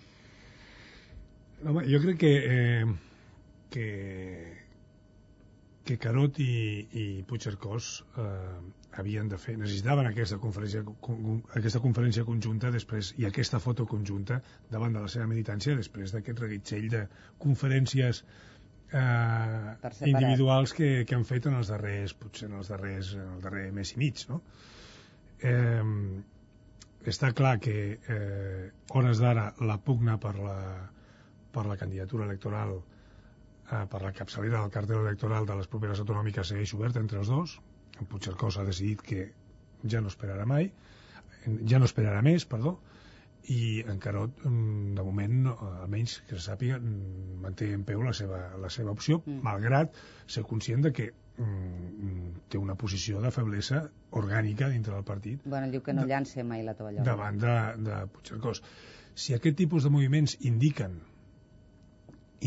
Speaker 31: Home, jo crec que, eh, que, que Carot i, i Puigcercós eh, havien de fer, necessitaven aquesta conferència, aquesta conferència conjunta després i aquesta foto conjunta davant de la seva militància després d'aquest reguitzell de conferències eh, individuals que, que han fet en els darrers, potser en els darrers, en el darrer mes i mig, no? Eh, està clar que eh, hores d'ara la pugna per la, per la candidatura electoral eh, per la capçalera del cartel electoral de les properes autonòmiques segueix oberta entre els dos en Puigcercós ha decidit que ja no esperarà mai, ja no esperarà més, perdó, i en Carot, mm, de moment, no, almenys que se sàpiga, mm, manté en peu la seva, la seva opció, mm. malgrat ser conscient de que mm, té una posició de feblesa orgànica dintre del partit.
Speaker 5: Bueno, diu que no de, llança mai la tovallola.
Speaker 31: Davant de, de Puigcercós. Si aquest tipus de moviments indiquen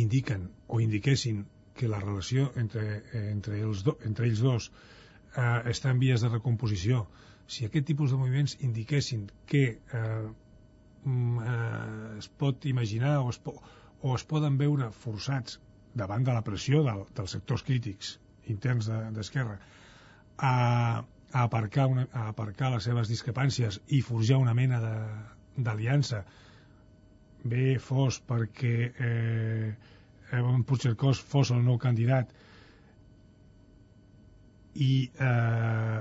Speaker 31: indiquen o indiquessin que la relació entre, entre, els, do, entre ells dos eh, està en vies de recomposició, si aquest tipus de moviments indiquessin que eh, Mm, eh, es pot imaginar o es, po o es poden veure forçats davant de la pressió del, dels sectors crítics interns d'Esquerra de, a, a, aparcar una, a aparcar les seves discrepàncies i forjar una mena d'aliança bé fos perquè eh, en Puigcercós fos el nou candidat i, eh,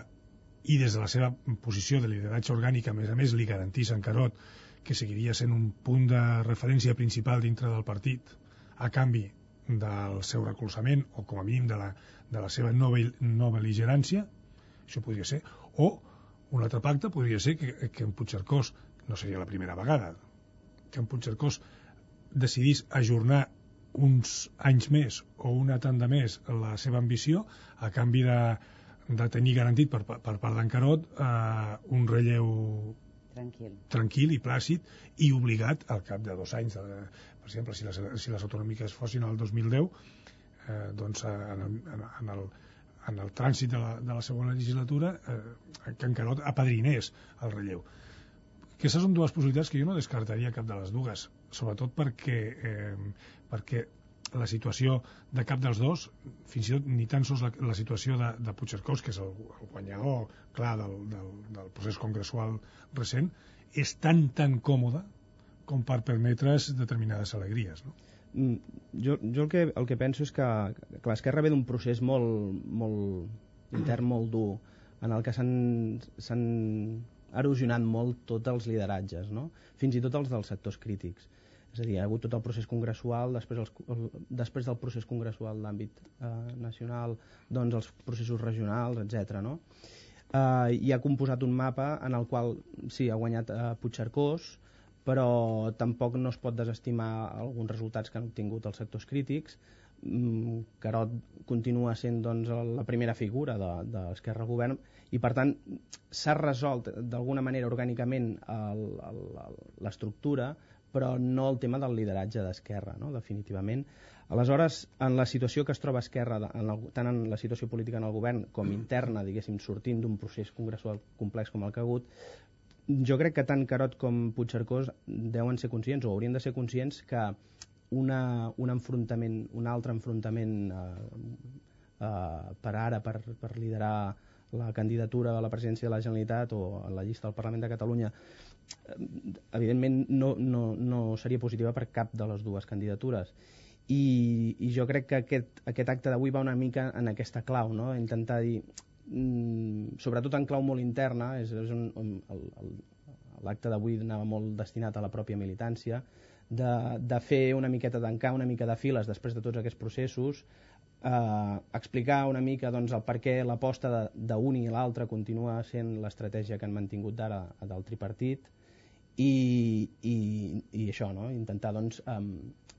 Speaker 31: i des de la seva posició de lideratge orgànic a més a més li garantís en Carot que seguiria sent un punt de referència principal dintre del partit a canvi del seu recolzament o com a mínim de la, de la seva no, no beligerància això podria ser o un altre pacte podria ser que, que en Puigcercós no seria la primera vegada que en Puigcercós decidís ajornar uns anys més o una tanda més la seva ambició a canvi de, de tenir garantit per, per part d'en Carot eh, un relleu
Speaker 5: tranquil.
Speaker 31: tranquil i plàcid i obligat al cap de dos anys. De, per exemple, si les, si les autonòmiques fossin el 2010, eh, doncs en el, en el, en el trànsit de la, de la segona legislatura eh, que encara apadrinés el relleu. Aquestes són dues possibilitats que jo no descartaria cap de les dues, sobretot perquè, eh, perquè la situació de cap dels dos, fins i tot ni tan sols la, la situació de, de Puigcercós, que és el, el guanyador clar del, del, del procés congressual recent, és tan, tan còmode com per permetre's determinades alegries. No?
Speaker 30: Mm, jo, jo el, que, el que penso és que, que l'Esquerra ve d'un procés molt, molt intern, molt dur, en el que s'han erosionat molt tots els lideratges, no? fins i tot els dels sectors crítics és a dir, hi ha hagut tot el procés congressual, després, els, el, després del procés congressual d'àmbit eh, nacional, doncs els processos regionals, etc. No? Eh, I ha composat un mapa en el qual, sí, ha guanyat eh, Puigcercós, però tampoc no es pot desestimar alguns resultats que han obtingut els sectors crítics. Mm, Carot continua sent doncs, la primera figura de, de l'Esquerra Govern i per tant s'ha resolt d'alguna manera orgànicament l'estructura però no el tema del lideratge d'Esquerra, no? definitivament. Aleshores, en la situació que es troba Esquerra, en el, tant en la situació política en el govern com interna, diguéssim, sortint d'un procés congressual complex com el que ha hagut, jo crec que tant Carot com Puigcercós deuen ser conscients o haurien de ser conscients que una, un enfrontament, un altre enfrontament eh, eh, per ara, per, per liderar la candidatura a la presidència de la Generalitat o a la llista del Parlament de Catalunya evidentment no, no, no seria positiva per cap de les dues candidatures i, i jo crec que aquest, aquest acte d'avui va una mica en aquesta clau, no? intentar dir, mm, sobretot en clau molt interna, és, és un, l'acte d'avui anava molt destinat a la pròpia militància, de, de fer una miqueta d'encar una mica de files després de tots aquests processos, eh, explicar una mica doncs, el per què l'aposta d'un i l'altre continua sent l'estratègia que han mantingut d'ara del tripartit, i, i, i això, no? intentar doncs, um,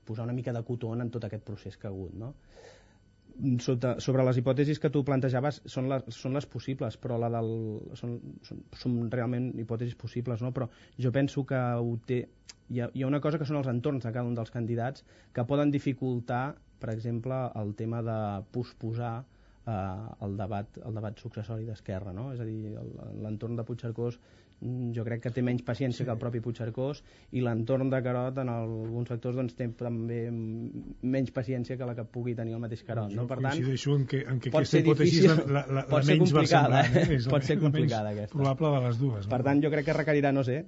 Speaker 30: posar una mica de cotó en tot aquest procés que ha hagut. No? Sota, sobre les hipòtesis que tu plantejaves són les, són les possibles, però la del, són, són, són realment hipòtesis possibles, no? però jo penso que ho té, hi, ha, hi ha una cosa que són els entorns de cada un dels candidats que poden dificultar, per exemple, el tema de posposar eh, el, debat, el debat successori d'Esquerra. No? És a dir, l'entorn de Puigcercós jo crec que té menys paciència sí. que el propi Puigcercós i l'entorn de Carot en alguns sectors doncs, té també menys paciència que la que pugui tenir el mateix Carot.
Speaker 31: Jo
Speaker 30: no?
Speaker 31: Per tant, en que, en que aquesta hipòtesi és la, la, la menys
Speaker 30: complicada,
Speaker 31: eh? és
Speaker 30: pot ser complicada aquesta.
Speaker 31: probable de les dues.
Speaker 30: No? Per tant, jo crec que requerirà, no sé,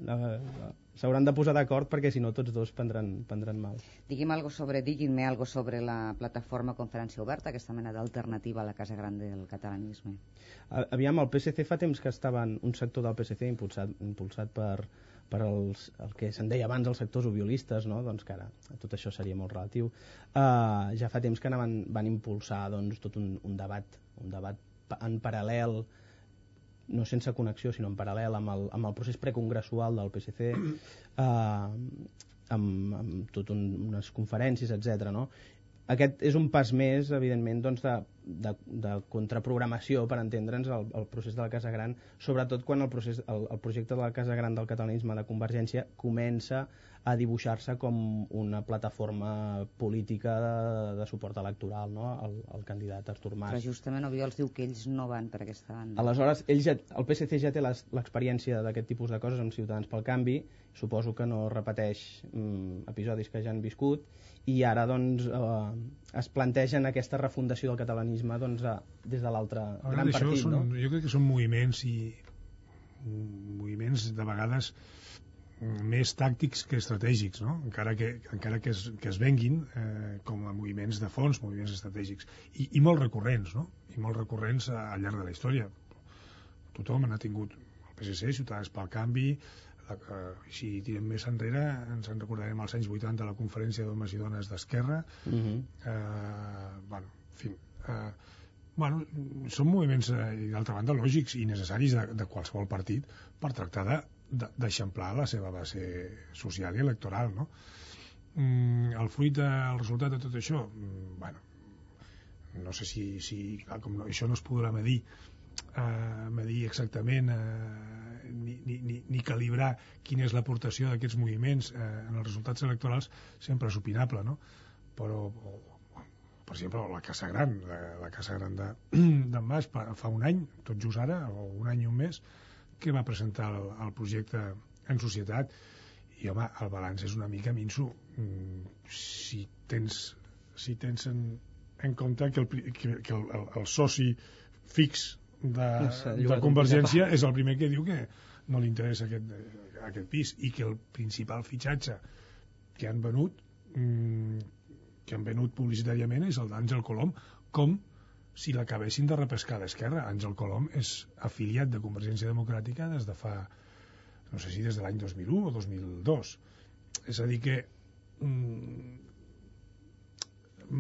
Speaker 30: s'hauran de posar d'acord perquè si no tots dos prendran, prendran mal.
Speaker 5: Digui'm algo sobre, diguin-me algo sobre la plataforma Conferència Oberta, aquesta mena d'alternativa a la Casa Grande del catalanisme.
Speaker 30: Aviam, el PSC fa temps que estaven un sector del PSC impulsat, impulsat per, per els, el que se'n deia abans els sectors obiolistes, no? doncs que ara tot això seria molt relatiu, uh, ja fa temps que anaven, van impulsar doncs, tot un, un debat un debat en paral·lel no sense connexió, sinó en paral·lel amb el, amb el procés precongressual del PSC, [CLEARS THROAT] eh, amb, amb tot un, unes conferències, etc. No? Aquest és un pas més, evidentment, doncs, de, de, de contraprogramació, per entendre'ns, el, el procés de la Casa Gran, sobretot quan el, procés, el, el projecte de la Casa Gran del catalanisme de Convergència comença a dibuixar-se com una plataforma política de, de suport electoral no? al, al candidat Artur Mas.
Speaker 5: Però justament Obiols diu que ells no van per aquesta banda.
Speaker 30: Aleshores, ell ja, el PSC ja té l'experiència d'aquest tipus de coses amb Ciutadans pel Canvi, suposo que no repeteix mm, episodis que ja han viscut, i ara doncs, eh, es plantegen aquesta refundació del catalanisme doncs, a, des de l'altre gran partit.
Speaker 31: Són,
Speaker 30: no?
Speaker 31: Jo crec que són moviments i moviments de vegades més tàctics que estratègics, no? encara, que, encara que, es, que es venguin eh, com a moviments de fons, moviments estratègics, i, i molt recurrents, no? i molt recurrents al llarg de la història. Tothom ha tingut el PSC, Ciutadans pel Canvi, la, eh, si tirem més enrere ens en recordarem als anys 80 la conferència d'homes i dones d'Esquerra,
Speaker 30: Uh -huh.
Speaker 31: eh, bueno, en fi, eh, bueno, són moviments, eh, d'altra banda, lògics i necessaris de, de qualsevol partit per tractar de d'eixamplar la seva base social i electoral, no? Mm, el fruit, de, resultat de tot això, mm, bueno, no sé si, si clar, com no, això no es podrà medir, eh, medir exactament eh, ni, ni, ni, ni calibrar quina és l'aportació d'aquests moviments eh, en els resultats electorals sempre és opinable, no? Però, o, per exemple, la Casa Gran, la, la Casa Gran de, [CLEARS THROAT] de Mas fa un any, tot just ara, o un any i un mes, que va presentar el, el projecte en societat. I home, el balanç és una mica minso. Mm, si tens si tens en, en compte que el, que, que el, el, el soci fix de, de Convergència és el primer que diu que no li interessa aquest, aquest pis i que el principal fitxatge que han venut mm, que han venut publicitàriament és el d'Àngel Colom com si l'acabessin de repescar d'Esquerra. Àngel Colom és afiliat de Convergència Democràtica des de fa, no sé si des de l'any 2001 o 2002. És a dir que mm,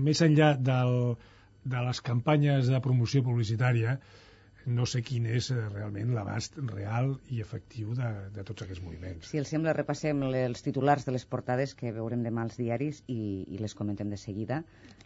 Speaker 31: més enllà del, de les campanyes de promoció publicitària no sé quin és eh, realment l'abast real i efectiu de, de tots aquests moviments.
Speaker 5: Si els sembla, repassem els titulars de les portades que veurem demà als diaris i, i les comentem de seguida.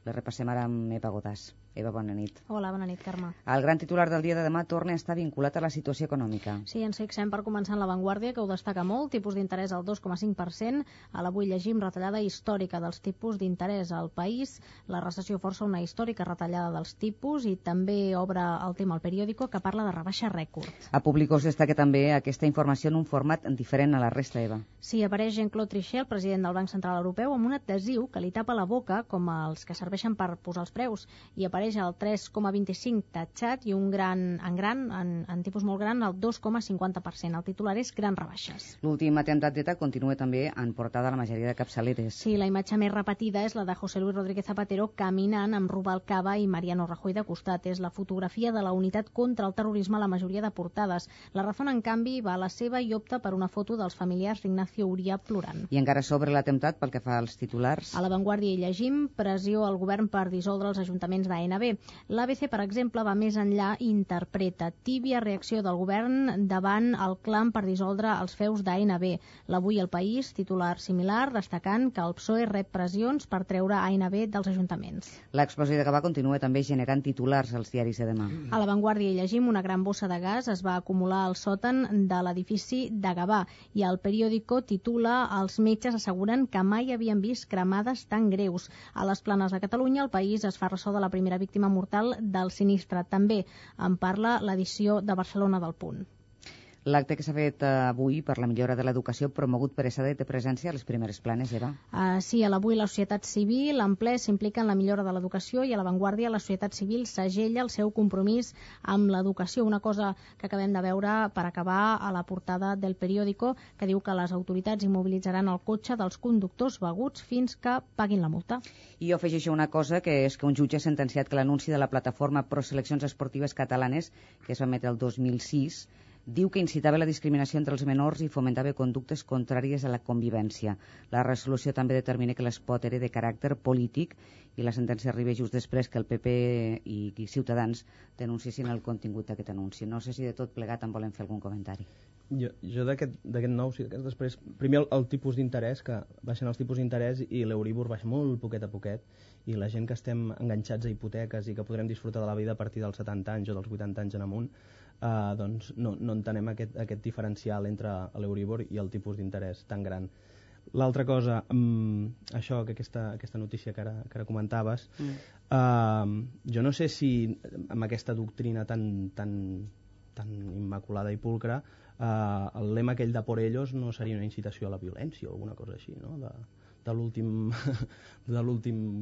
Speaker 5: Les repassem ara amb Eva Godàs. Eva, bona nit.
Speaker 22: Hola, bona nit, Carme.
Speaker 5: El gran titular del dia de demà torna a estar vinculat a la situació econòmica.
Speaker 22: Sí, ens fixem per començar en l'avantguàrdia, que ho destaca molt, tipus d'interès al 2,5%. A l'avui llegim retallada històrica dels tipus d'interès al país. La recessió força una històrica retallada dels tipus i també obre el tema al periòdico que parla de rebaixa rècord.
Speaker 5: A Públicos destaca també aquesta informació en un format diferent a la resta, Eva.
Speaker 22: Sí, apareix Jean-Claude Trichet, el president del Banc Central Europeu, amb un adhesiu que li tapa la boca, com els que serveixen per posar els preus, i apareix el 3,25 tatxat i un gran, en gran, en, en tipus molt gran, el 2,50%. El titular és grans rebaixes.
Speaker 5: L'últim atemptat d'ETA continua també en portada a la majoria de capçaleres.
Speaker 22: Sí, la imatge més repetida és la de José Luis Rodríguez Zapatero caminant amb Rubalcaba i Mariano Rajoy de costat. És la fotografia de la unitat contra el terrorisme a la majoria de portades. La Razón, en canvi, va a la seva i opta per una foto dels familiars d'Ignacio Uria plorant.
Speaker 5: I encara sobre l'atemptat pel que fa als titulars.
Speaker 22: A l'avantguàrdia hi llegim pressió al govern per dissoldre els ajuntaments d'ANB. L'ABC, per exemple, va més enllà i interpreta tíbia reacció del govern davant el clam per dissoldre els feus d'ANB. L'avui el país, titular similar, destacant que el PSOE rep pressions per treure ANB dels ajuntaments.
Speaker 5: L'explosió de Gavà continua també generant titulars als diaris de demà.
Speaker 22: A l'avantguàrdia hi llegim una gran bossa de gas es va acumular al sòtan de l'edifici de Gavà i el periòdico titula Els metges asseguren que mai havien vist cremades tan greus. A les planes de Catalunya el país es fa ressò de la primera víctima mortal del sinistre. També en parla l'edició de Barcelona del Punt.
Speaker 5: L'acte que s'ha fet eh, avui per la millora de l'educació promogut per ESADE té presència a les primeres planes, Eva?
Speaker 22: Uh, sí, a l'avui la societat civil en ple s'implica en la millora de l'educació i a l'avantguàrdia la societat civil s'agella el seu compromís amb l'educació, una cosa que acabem de veure per acabar a la portada del periòdico que diu que les autoritats immobilitzaran el cotxe dels conductors beguts fins que paguin la multa.
Speaker 5: I jo afegeixo una cosa, que és que un jutge ha sentenciat que l'anunci de la plataforma Pro Seleccions Esportives Catalanes, que es va emetre el 2006, Diu que incitava la discriminació entre els menors i fomentava conductes contràries a la convivència. La resolució també determina que l'espot era de caràcter polític i la sentència arriba just després que el PP i, i Ciutadans denunciessin el contingut d'aquest anunci. No sé si de tot plegat en volen fer algun comentari.
Speaker 30: Jo, jo d'aquest nou, sí, després, primer el, el tipus d'interès, que baixen els tipus d'interès i l'Euribor baixa molt poquet a poquet, i la gent que estem enganxats a hipoteques i que podrem disfrutar de la vida a partir dels 70 anys o dels 80 anys en amunt, eh, doncs no, no entenem aquest, aquest diferencial entre l'Euribor i el tipus d'interès tan gran. L'altra cosa, um, això, que aquesta, aquesta notícia que ara, que ara comentaves, mm. uh, jo no sé si amb aquesta doctrina tan, tan, tan immaculada i pulcra, uh, el lema aquell de por ellos no seria una incitació a la violència o alguna cosa així, no? De, de l'últim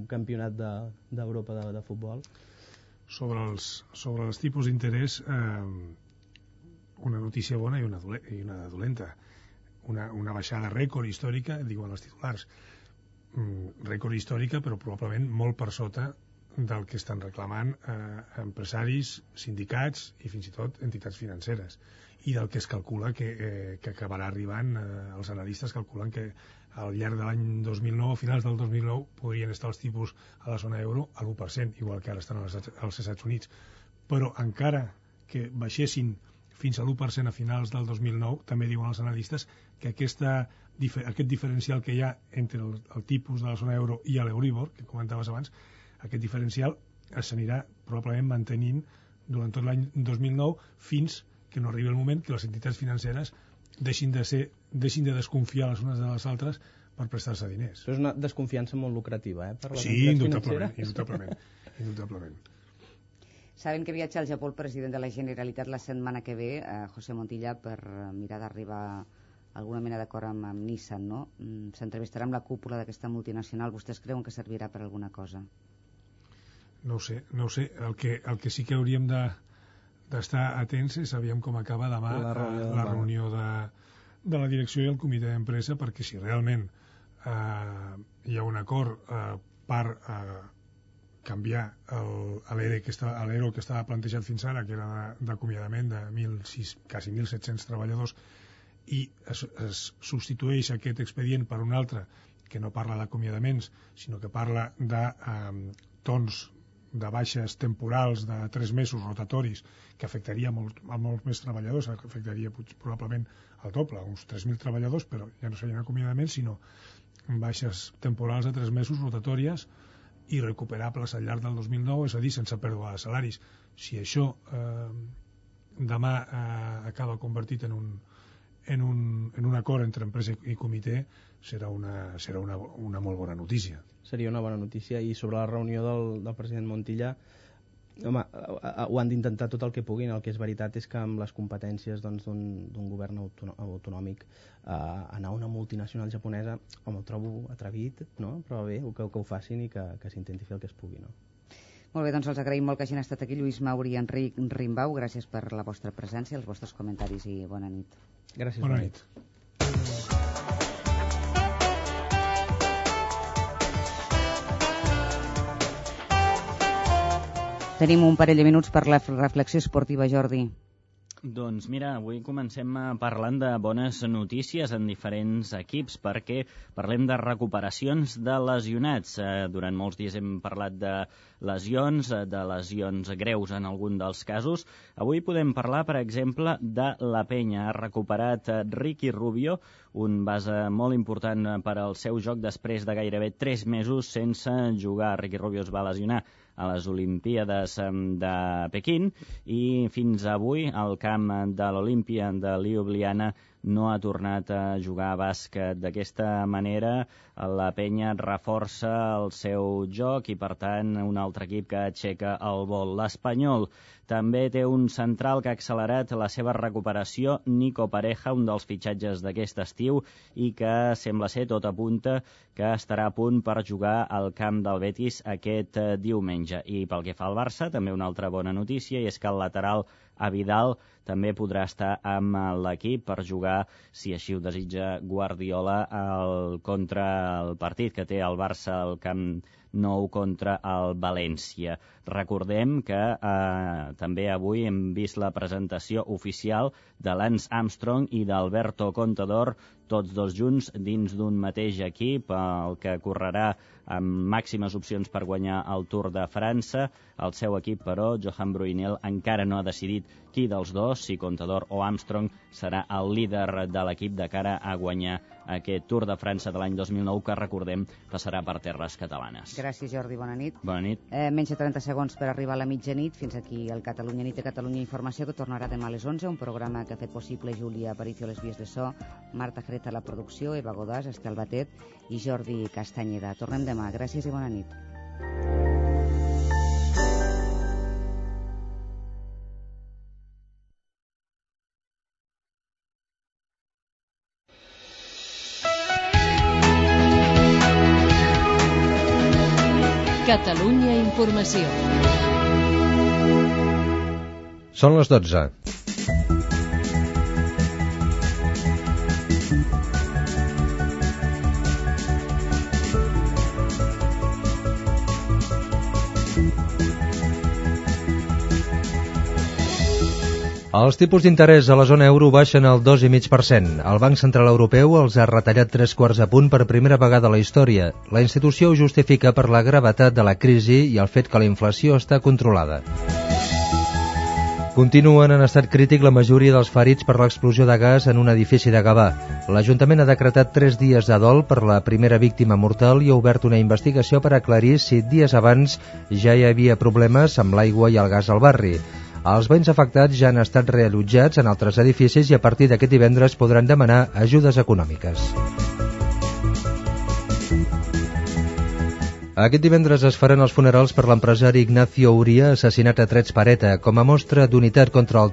Speaker 30: [LAUGHS] campionat d'Europa de, de, de futbol
Speaker 31: sobre els, sobre els tipus d'interès eh, una notícia bona i una, i una dolenta. Una, una baixada rècord històrica diuen els titulars. Mm, rècord històrica però probablement molt per sota del que estan reclamant eh, empresaris, sindicats i fins i tot entitats financeres i del que es calcula que, eh, que acabarà arribant eh, els analistes calculen que al llarg de l'any 2009, a finals del 2009, podrien estar els tipus a la zona euro a l'1%, igual que ara estan als, als Estats Units. Però encara que baixessin fins a l'1% a finals del 2009, també diuen els analistes que aquesta, aquest diferencial que hi ha entre el, el tipus de la zona euro i l'Euribor, que comentaves abans, aquest diferencial s'anirà probablement mantenint durant tot l'any 2009 fins que no arribi el moment que les entitats financeres deixin de, ser, deixin de desconfiar les unes de les altres per prestar-se diners.
Speaker 30: Això és una desconfiança molt lucrativa, eh? Per
Speaker 31: sí, indubtablement, indubtablement, indubtablement.
Speaker 5: Saben que viatja al Japó el president de la Generalitat la setmana que ve, eh, José Montilla, per mirar d'arribar alguna mena d'acord amb, amb Nissan, no? Mm, s'entrevistarà amb la cúpula d'aquesta multinacional. Vostès creuen que servirà per alguna cosa?
Speaker 31: No ho sé, no ho sé. El que, el que sí que hauríem de, d'estar atents i sabíem com acaba demà la reunió, eh, la reunió de, de la direcció i el comitè d'empresa perquè si realment eh, hi ha un acord eh, per eh, canviar l'ERO que, que estava plantejat fins ara, que era d'acomiadament de, de 1.600, quasi 1.700 treballadors, i es, es substitueix aquest expedient per un altre que no parla d'acomiadaments, sinó que parla de eh, tons de baixes temporals de tres mesos rotatoris que afectaria molt, a molts més treballadors, afectaria probablement al doble, uns 3.000 treballadors, però ja no serien acomiadaments, sinó baixes temporals de tres mesos rotatòries i recuperables al llarg del 2009, és a dir, sense pèrdua de salaris. Si això eh, demà eh, acaba convertit en un, en un, en un acord entre empresa i comitè, serà una, serà una, una molt bona notícia
Speaker 30: seria una bona notícia. I sobre la reunió del, del president Montilla, home, ho han d'intentar tot el que puguin. El que és veritat és que amb les competències doncs, d'un doncs, govern autonòmic eh, anar a una multinacional japonesa, home, ho trobo atrevit, no? però bé, que, que ho facin i que, que s'intenti fer el que es pugui. No?
Speaker 5: Molt bé, doncs els agraïm molt que hagin estat aquí. Lluís Mauri i Enric Rimbau, gràcies per la vostra presència, els vostres comentaris i bona nit.
Speaker 30: Gràcies.
Speaker 31: Bona nit.
Speaker 5: Tenim un parell de minuts per la reflexió esportiva, Jordi.
Speaker 28: Doncs mira, avui comencem eh, parlant de bones notícies en diferents equips perquè parlem de recuperacions de lesionats. Eh, durant molts dies hem parlat de lesions, eh, de lesions greus en algun dels casos. Avui podem parlar, per exemple, de la penya. Ha recuperat Ricky Rubio, un base molt important per al seu joc després de gairebé 3 mesos sense jugar. Ricky Rubio es va lesionar a les Olimpíades de Pequín i fins avui el camp de l'Olímpia de Ljubljana no ha tornat a jugar a bàsquet. D'aquesta manera, la penya reforça el seu joc i, per tant, un altre equip que aixeca el vol. L'Espanyol també té un central que ha accelerat la seva recuperació, Nico Pareja, un dels fitxatges d'aquest estiu, i que sembla ser tot apunta que estarà a punt per jugar al camp del Betis aquest eh, diumenge. I pel que fa al Barça, també una altra bona notícia, i és que el lateral a Vidal també podrà estar amb l'equip per jugar, si així ho desitja Guardiola, el, contra el partit que té el Barça al camp 9 contra el València. Recordem que eh, també avui hem vist la presentació oficial de Lance Armstrong i d'Alberto Contador, tots dos junts dins d'un mateix equip, el que correrà amb màximes opcions per guanyar el Tour de França. El seu equip, però, Johan Bruinel, encara no ha decidit qui dels dos, si Contador o Armstrong, serà el líder de l'equip de cara a guanyar aquest Tour de França de l'any 2009, que recordem passarà per terres catalanes.
Speaker 5: Gràcies, Jordi. Bona nit.
Speaker 28: Bona nit.
Speaker 5: Eh, menys de 30 segons per arribar a la mitjanit. Fins aquí el Catalunya Nit de Catalunya Informació, que tornarà demà a les 11, un programa que ha fet possible Júlia Aparicio a les vies de so, Marta Jerez a la producció, Eva Godàs, Estel Batet i Jordi Castanyeda. Tornem demà. Gràcies i bona nit.
Speaker 32: Catalunya Informació.
Speaker 33: Són les 12. Els tipus d'interès a la zona euro baixen al 2,5%. El Banc Central Europeu els ha retallat tres quarts de punt per primera vegada a la història. La institució ho justifica per la gravetat de la crisi i el fet que la inflació està controlada. Continuen en estat crític la majoria dels ferits per l'explosió de gas en un edifici de Gavà. L'Ajuntament ha decretat tres dies de dol per la primera víctima mortal i ha obert una investigació per aclarir si dies abans ja hi havia problemes amb l'aigua i el gas al barri. Els béns afectats ja han estat reallotjats en altres edificis i a partir d'aquest divendres podran demanar ajudes econòmiques. Aquest divendres es faran els funerals per l'empresari Ignacio Uria, assassinat a trets per ETA, com a mostra d'unitat contra el